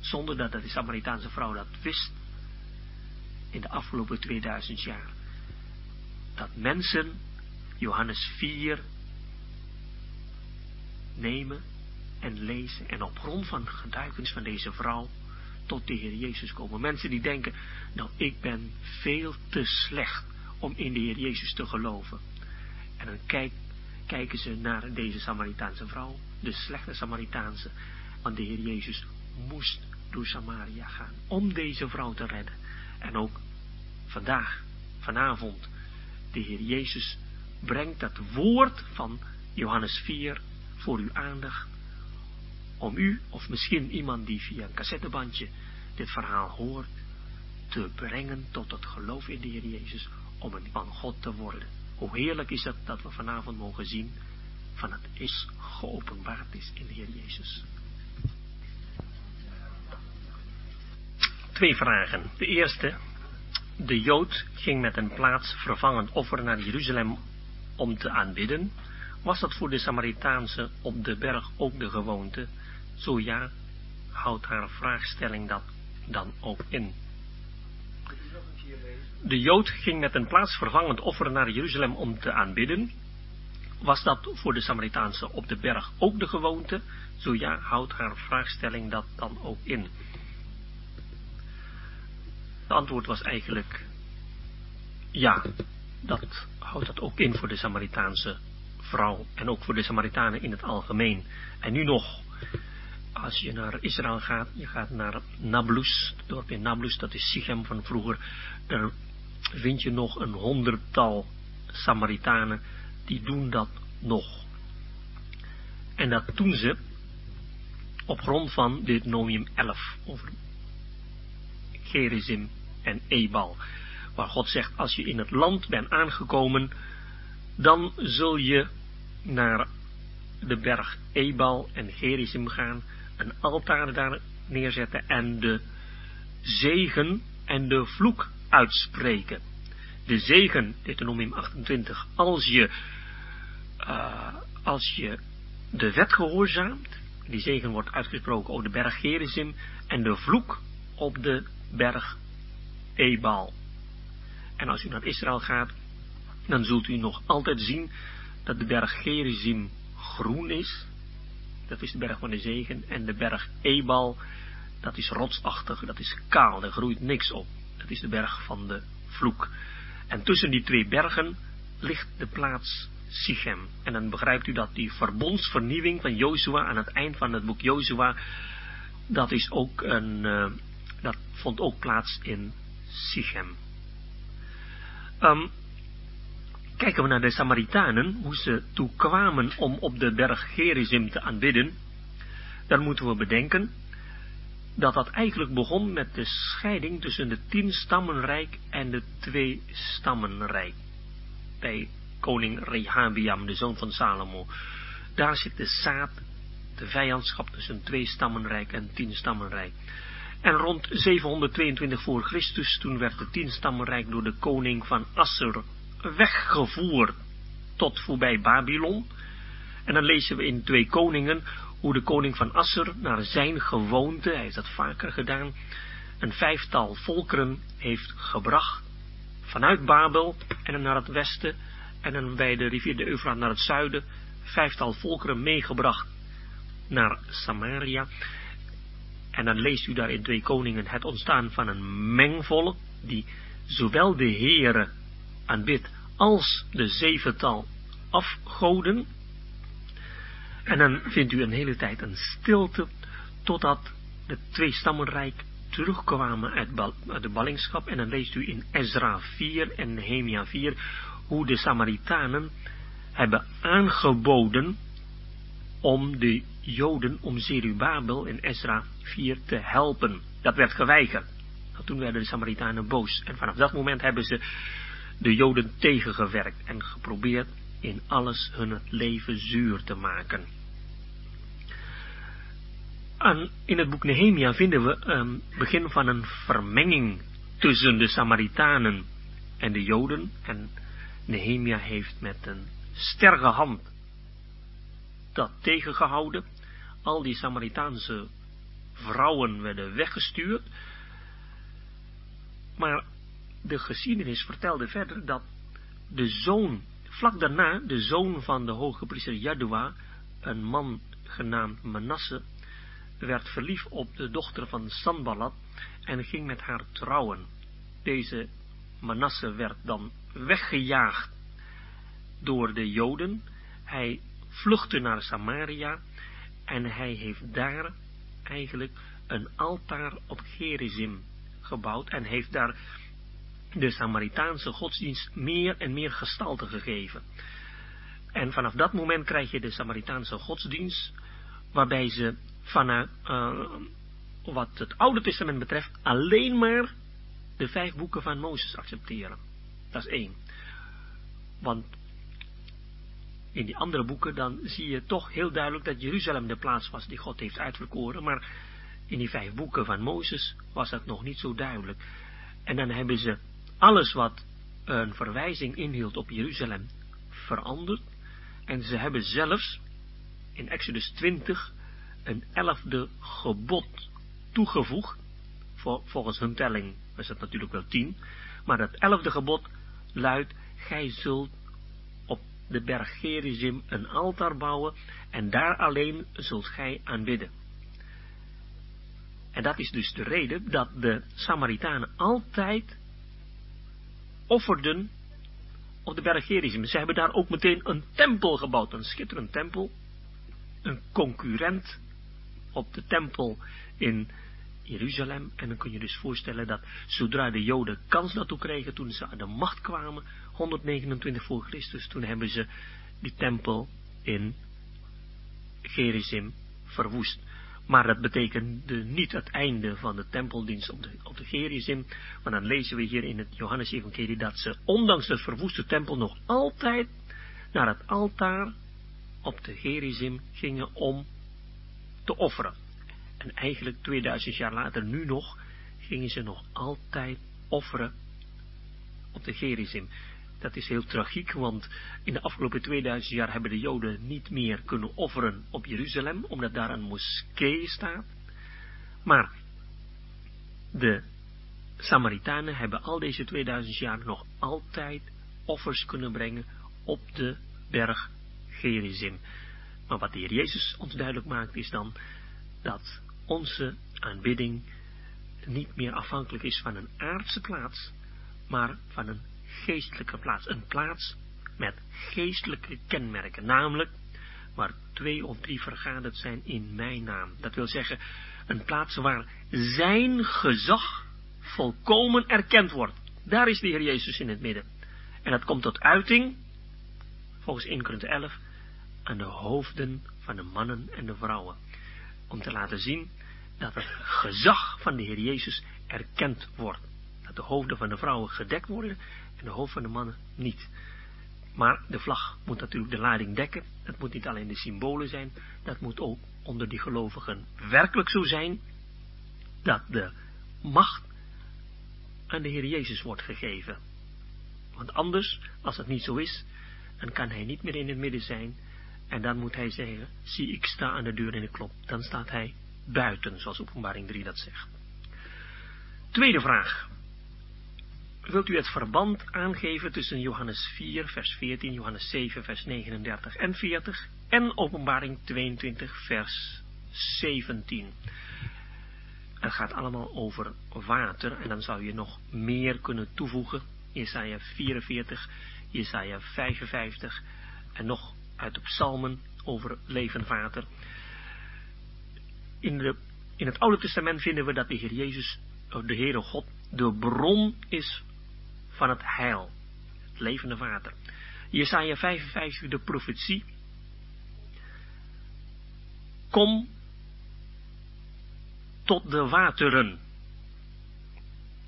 zonder dat de Samaritaanse vrouw dat wist, in de afgelopen 2000 jaar. Dat mensen Johannes 4 nemen en lezen en op grond van getuigenis van deze vrouw tot de Heer Jezus komen. Mensen die denken, nou ik ben veel te slecht om in de Heer Jezus te geloven. En dan kijk, kijken ze naar deze Samaritaanse vrouw, de slechte Samaritaanse, want de Heer Jezus moest door Samaria gaan om deze vrouw te redden. En ook vandaag, vanavond, de Heer Jezus brengt dat woord van Johannes 4 voor uw aandacht. Om u, of misschien iemand die via een cassettebandje dit verhaal hoort, te brengen tot het geloof in de Heer Jezus, om een van God te worden. Hoe heerlijk is het dat we vanavond mogen zien van het is geopenbaard is in de Heer Jezus. Twee vragen. De eerste, de Jood ging met een plaatsvervangend offer naar Jeruzalem om te aanbidden. Was dat voor de Samaritaanse op de berg ook de gewoonte? Zo ja, houdt haar vraagstelling dat dan ook in. De Jood ging met een plaatsvervangend offer naar Jeruzalem om te aanbidden. Was dat voor de Samaritaanse op de berg ook de gewoonte? Zo ja, houdt haar vraagstelling dat dan ook in. Antwoord was eigenlijk ja, dat houdt dat ook in voor de Samaritaanse vrouw en ook voor de Samaritanen in het algemeen. En nu nog, als je naar Israël gaat, je gaat naar Nablus, het dorp in Nablus, dat is Sichem van vroeger, daar vind je nog een honderdtal Samaritanen, die doen dat nog. En dat doen ze op grond van Deuteronomium 11 over Gerizim en Ebal. Waar God zegt, als je in het land bent aangekomen, dan zul je naar de berg Ebal en Gerizim gaan, een altaar daar neerzetten en de zegen en de vloek uitspreken. De zegen, Deuteronomium 28, als je, uh, als je de wet gehoorzaamt, die zegen wordt uitgesproken op de berg Gerizim, en de vloek op de berg Ebal. En als u naar Israël gaat, dan zult u nog altijd zien dat de berg Gerizim groen is. Dat is de berg van de zegen. En de berg Ebal, dat is rotsachtig, dat is kaal, er groeit niks op. Dat is de berg van de vloek. En tussen die twee bergen ligt de plaats Sichem. En dan begrijpt u dat die verbondsvernieuwing van Jozua aan het eind van het boek Jozua, dat is ook een, uh, dat vond ook plaats in Sichem. Um, kijken we naar de Samaritanen, hoe ze toe kwamen om op de berg Gerizim te aanbidden, dan moeten we bedenken dat dat eigenlijk begon met de scheiding tussen de tien stammenrijk en de twee stammenrijk. Bij koning Rehabiam, de zoon van Salomo. Daar zit de zaad, de vijandschap tussen twee stammenrijk en tien stammenrijk. En rond 722 voor Christus, toen werd de tien stammenrijk door de koning van Assur weggevoerd tot voorbij Babylon. En dan lezen we in twee koningen hoe de koning van Asser naar zijn gewoonte, hij heeft dat vaker gedaan, een vijftal volkeren heeft gebracht vanuit Babel en dan naar het westen en dan bij de rivier de Eufraat naar het zuiden, vijftal volkeren meegebracht naar Samaria. En dan leest u daar in twee koningen het ontstaan van een mengvolk die zowel de Heere aanbidt als de zevental afgoden. En dan vindt u een hele tijd een stilte, totdat de twee stammenrijk terugkwamen uit, de ballingschap. En dan leest u in Ezra 4 en Nehemia 4 hoe de Samaritanen hebben aangeboden om de Joden, om Zerubabel in Ezra 4 te helpen. Dat werd geweigerd. Toen werden de Samaritanen boos. En vanaf dat moment hebben ze de Joden tegengewerkt en geprobeerd in alles hun leven zuur te maken. En in het boek Nehemia vinden we een begin van een vermenging tussen de Samaritanen en de Joden. En Nehemia heeft met een sterke hand dat tegengehouden. Al die Samaritaanse vrouwen werden weggestuurd. Maar de geschiedenis vertelde verder dat de zoon, vlak daarna, de zoon van de hoge priester Jadua, een man genaamd Manasse, werd verliefd op de dochter van Sanballat en ging met haar trouwen. Deze Manasse werd dan weggejaagd door de Joden. Hij vluchtte naar Samaria en hij heeft daar eigenlijk een altaar op Gerizim gebouwd en heeft daar de Samaritaanse godsdienst meer en meer gestalte gegeven. En vanaf dat moment krijg je de Samaritaanse godsdienst, waarbij ze vanuit, uh, wat het Oude Testament betreft, alleen maar de vijf boeken van Mozes accepteren. Dat is één. Want in die andere boeken dan zie je toch heel duidelijk dat Jeruzalem de plaats was die God heeft uitverkoren, maar in die vijf boeken van Mozes was dat nog niet zo duidelijk. En dan hebben ze alles wat een verwijzing inhield op Jeruzalem veranderd. En ze hebben zelfs in Exodus 20 een elfde gebod toegevoegd. volgens hun telling was het natuurlijk wel tien. Maar dat elfde gebod luidt, gij zult de berg Gerizim een altaar bouwen en daar alleen zult gij aanbidden. En dat is dus de reden dat de Samaritanen altijd offerden op de berg Gerizim. Ze hebben daar ook meteen een tempel gebouwd, een schitterend tempel. Een concurrent op de tempel in Jeruzalem. En dan kun je dus voorstellen dat zodra de Joden kans daartoe kregen, toen ze aan de macht kwamen, 129 voor Christus, toen hebben ze die tempel in Gerizim verwoest. Maar dat betekende niet het einde van de tempeldienst op de, op de Gerizim. Maar dan lezen we hier in het Johannes-evangelie dat ze, ondanks de verwoeste tempel, nog altijd naar het altaar op de Gerizim gingen om te offeren. En eigenlijk 2000 jaar later, nu nog, gingen ze nog altijd offeren op de Gerizim. Dat is heel tragiek, want in de afgelopen 2000 jaar hebben de Joden niet meer kunnen offeren op Jeruzalem, omdat daar een moskee staat. Maar de Samaritanen hebben al deze 2000 jaar nog altijd offers kunnen brengen op de berg Gerizim. Maar wat de Heer Jezus ons duidelijk maakt is dan dat onze aanbidding niet meer afhankelijk is van een aardse plaats, maar van een geestelijke plaats. Een plaats met geestelijke kenmerken, namelijk waar twee of drie vergaderd zijn in mijn naam. Dat wil zeggen, een plaats waar zijn gezag volkomen erkend wordt. Daar is de Heer Jezus in het midden. En dat komt tot uiting, volgens 1 Korinthe 11, aan de hoofden van de mannen en de vrouwen. Om te laten zien dat het gezag van de Heer Jezus erkend wordt. Dat de hoofden van de vrouwen gedekt worden en de hoofden van de mannen niet. Maar de vlag moet natuurlijk de lading dekken. Dat moet niet alleen de symbolen zijn. Dat moet ook onder die gelovigen werkelijk zo zijn. Dat de macht aan de Heer Jezus wordt gegeven. Want anders, als het niet zo is, dan kan hij niet meer in het midden zijn. En dan moet hij zeggen, zie ik sta aan de deur en ik klop. Dan staat hij buiten, zoals openbaring 3 dat zegt. Tweede vraag. Wilt u het verband aangeven tussen Johannes 4, vers 14, Johannes 7, vers 39 en 40 en openbaring 22, vers 17? Het gaat allemaal over water en dan zou je nog meer kunnen toevoegen. Jesaja 44, Jesaja 55 en nog uit de psalmen over levend water. In, in het Oude Testament vinden we dat de Heer Jezus, de Heere God, de bron is van het heil. Het levende water. Jesaja 55, de profetie. Kom tot de wateren.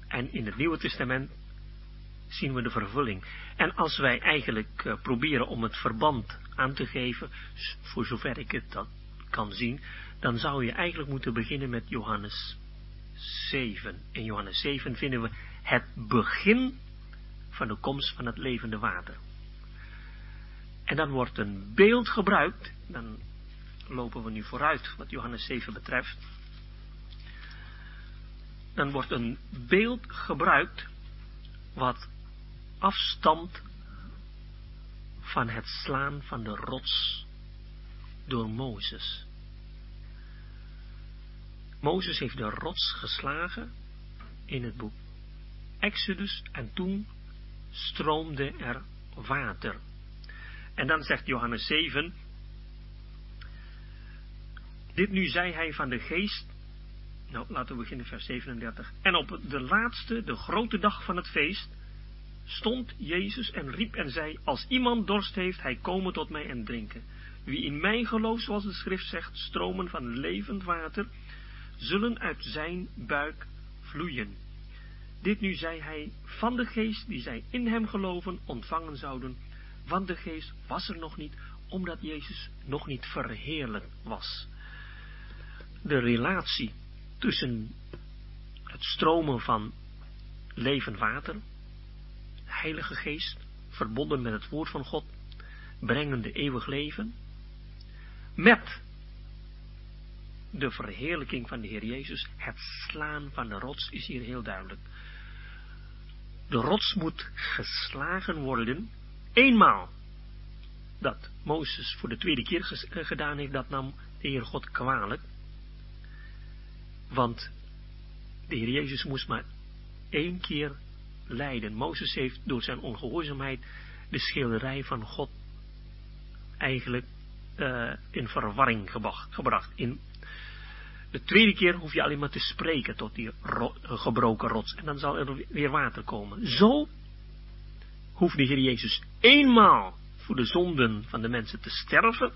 En in het Nieuwe Testament zien we de vervulling. En als wij eigenlijk uh, proberen om het verband aan te geven, voor zover ik het dat kan zien, dan zou je eigenlijk moeten beginnen met Johannes 7. In Johannes 7 vinden we het begin van de komst van het levende water. En dan wordt een beeld gebruikt, dan lopen we nu vooruit wat Johannes 7 betreft. Dan wordt een beeld gebruikt wat afstamt van het slaan van de rots door Mozes. Mozes heeft de rots geslagen in het boek Exodus en toen stroomde er water. En dan zegt Johannes 7, dit nu zei hij van de geest, nou laten we beginnen vers 37, en op de laatste, de grote dag van het feest, stond Jezus en riep en zei, als iemand dorst heeft, hij komen tot mij en drinken. Wie in mij gelooft, zoals de schrift zegt, stromen van levend water, zullen uit zijn buik vloeien. Dit nu zei hij van de geest die zij in hem geloven ontvangen zouden, want de geest was er nog niet, omdat Jezus nog niet verheerlijk was. De relatie tussen het stromen van levend water, Heilige Geest, verbonden met het woord van God, brengende eeuwig leven, met de verheerlijking van de Heer Jezus, het slaan van de rots is hier heel duidelijk. De rots moet geslagen worden, eenmaal. Dat Mozes voor de tweede keer eh, gedaan heeft, dat nam de Heer God kwalijk. Want de Heer Jezus moest maar één keer lijden. Mozes heeft door zijn ongehoorzaamheid de schilderij van God eigenlijk uh, in verwarring gebracht. In de tweede keer hoef je alleen maar te spreken tot die gebroken rots. En dan zal er weer water komen. Zo hoeft de Heer Jezus eenmaal voor de zonden van de mensen te sterven.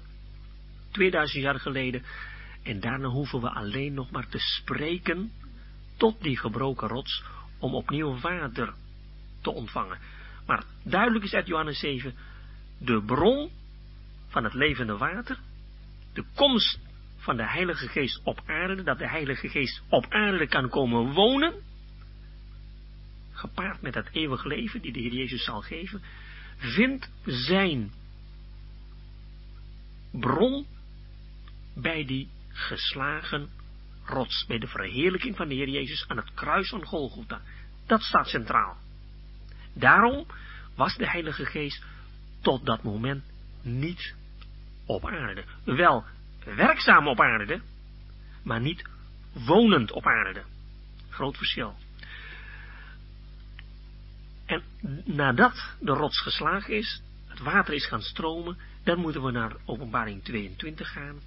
2000 jaar geleden. En daarna hoeven we alleen nog maar te spreken tot die gebroken rots om opnieuw water te ontvangen. Maar duidelijk is uit Johannes 7, de bron van het levende water, de komst van de Heilige Geest op aarde, dat de Heilige Geest op aarde kan komen wonen, gepaard met het eeuwig leven die de Heer Jezus zal geven, vindt zijn bron bij die geslagen rots, bij de verheerlijking van de Heer Jezus aan het kruis van Golgotha. Dat staat centraal. Daarom was de Heilige Geest tot dat moment niet op aarde. Wel werkzaam op aarde, maar niet wonend op aarde. Groot verschil. En nadat de rots geslagen is, het water is gaan stromen, dan moeten we naar openbaring 22 gaan.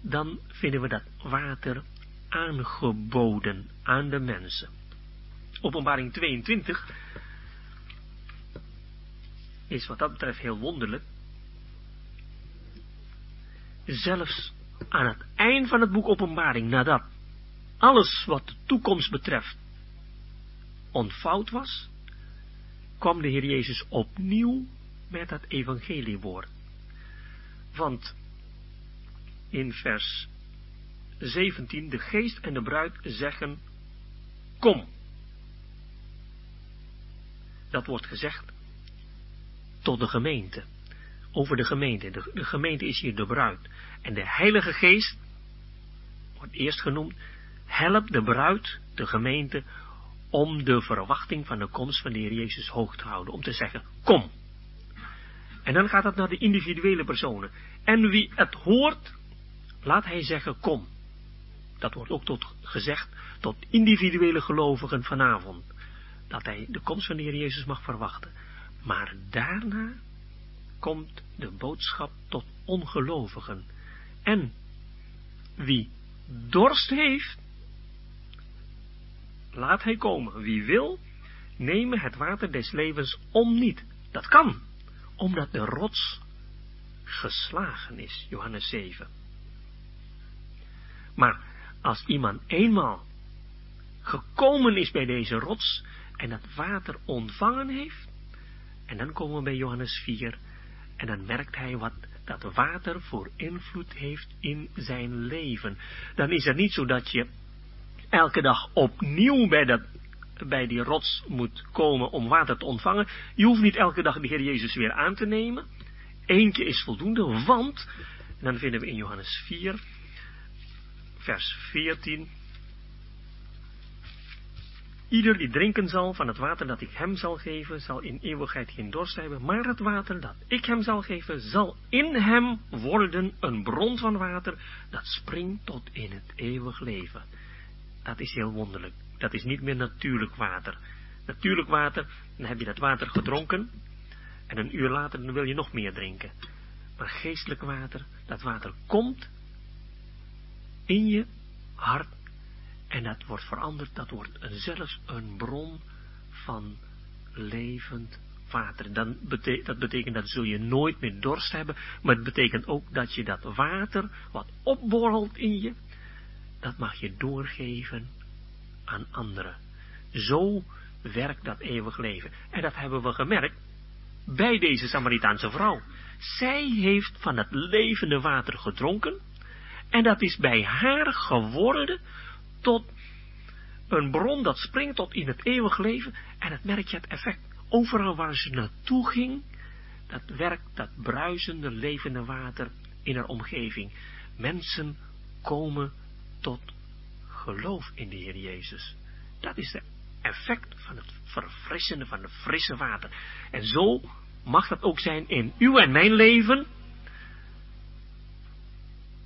Dan vinden we dat water aangeboden aan de mensen. Openbaring 22 is wat dat betreft heel wonderlijk zelfs aan het eind van het boek Openbaring, nadat alles wat de toekomst betreft ontvouwd was, kwam de Heer Jezus opnieuw met het evangeliewoord. Want in vers 17, de geest en de bruid zeggen, kom. Dat wordt gezegd tot de gemeente. Over de gemeente. De, gemeente is hier de bruid. En de Heilige Geest wordt eerst genoemd, helpt de bruid, de gemeente, om de verwachting van de komst van de Heer Jezus hoog te houden. Om te zeggen, kom. En dan gaat het naar de individuele personen. En wie het hoort, laat hij zeggen, kom. Dat wordt ook tot gezegd tot individuele gelovigen vanavond. Dat hij de komst van de Heer Jezus mag verwachten. Maar daarna komt de boodschap tot ongelovigen. En wie dorst heeft, laat hij komen. Wie wil, nemen het water des levens om niet. Dat kan, omdat de rots geslagen is, Johannes 7. Maar als iemand eenmaal gekomen is bij deze rots en dat water ontvangen heeft, en dan komen we bij Johannes 4, en dan merkt hij wat dat water voor invloed heeft in zijn leven. Dan is het niet zo dat je elke dag opnieuw bij, dat, bij die rots moet komen om water te ontvangen. Je hoeft niet elke dag de Heer Jezus weer aan te nemen. Eentje is voldoende, want, en dan vinden we in Johannes 4, vers 14. Ieder die drinken zal van het water dat ik hem zal geven, zal in eeuwigheid geen dorst hebben, maar het water dat ik hem zal geven, zal in hem worden een bron van water dat springt tot in het eeuwig leven. Dat is heel wonderlijk. Dat is niet meer natuurlijk water. Natuurlijk water, dan heb je dat water gedronken en een uur later dan wil je nog meer drinken. Maar geestelijk water, dat water komt in je hart en dat wordt veranderd, dat wordt zelfs een bron van levend water. Dan dat betekent dat zul je nooit meer dorst hebben, maar het betekent ook dat je dat water wat opborrelt in je, dat mag je doorgeven aan anderen. Zo werkt dat eeuwig leven. En dat hebben we gemerkt bij deze Samaritaanse vrouw. Zij heeft van het levende water gedronken en dat is bij haar geworden tot een bron dat springt tot in het eeuwig leven. En het merk je het effect. Overal waar ze naartoe ging, dat werkt dat bruisende, levende water in haar omgeving. Mensen komen tot geloof in de Heer Jezus. Dat is het effect van het verfrissende, van het frisse water. En zo mag dat ook zijn in uw en mijn leven,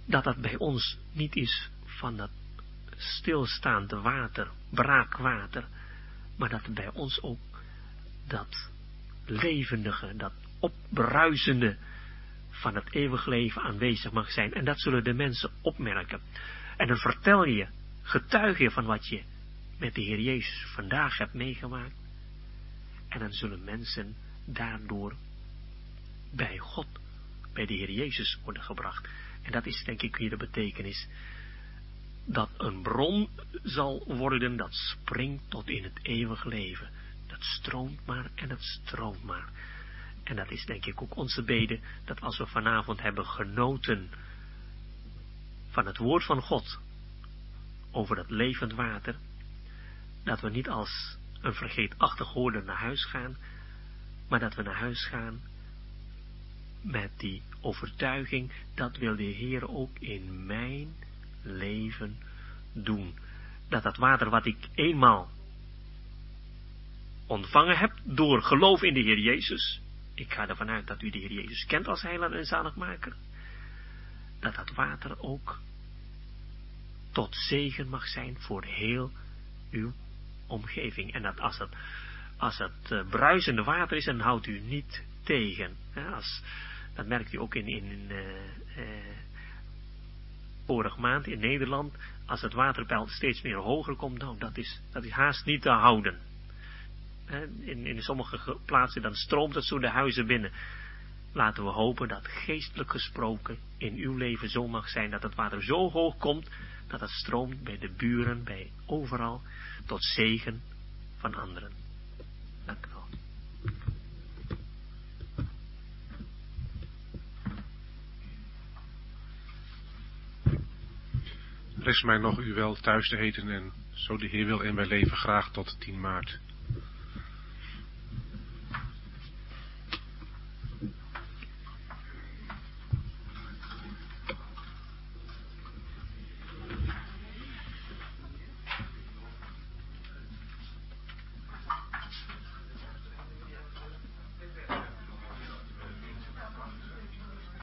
dat dat bij ons niet is van dat stilstaande water, braakwater, maar dat bij ons ook dat levendige, dat opbruisende van het eeuwig leven aanwezig mag zijn. En dat zullen de mensen opmerken. En dan vertel je, getuig je van wat je met de Heer Jezus vandaag hebt meegemaakt. En dan zullen mensen daardoor bij God, bij de Heer Jezus worden gebracht. En dat is denk ik hier de betekenis. Dat een bron zal worden dat springt tot in het eeuwig leven. Dat stroomt maar en het stroomt maar. En dat is denk ik ook onze bede, dat als we vanavond hebben genoten van het woord van God over dat levend water, dat we niet als een vergeetachtig hoorder naar huis gaan, maar dat we naar huis gaan met die overtuiging, dat wil de Heer ook in mijn leven doen. Dat dat water wat ik eenmaal ontvangen heb door geloof in de Heer Jezus, ik ga ervan uit dat u de Heer Jezus kent als heiland en zaligmaker, dat dat water ook tot zegen mag zijn voor heel uw omgeving. En dat als het, als het uh, bruisende water is, dan houdt u niet tegen. als, dat merkt u ook in, in uh, uh, vorige maand in Nederland. Als het waterpeil steeds meer hoger komt, nou, dat is, dat is haast niet te houden. In, in sommige plaatsen dan stroomt het zo de huizen binnen. Laten we hopen dat geestelijk gesproken in uw leven zo mag zijn dat het water zo hoog komt dat het stroomt bij de buren, bij overal, tot zegen van anderen. Dank u wel. Rest mij nog u wel thuis te eten en zo de Heer wil en wij leven graag tot 10 maart.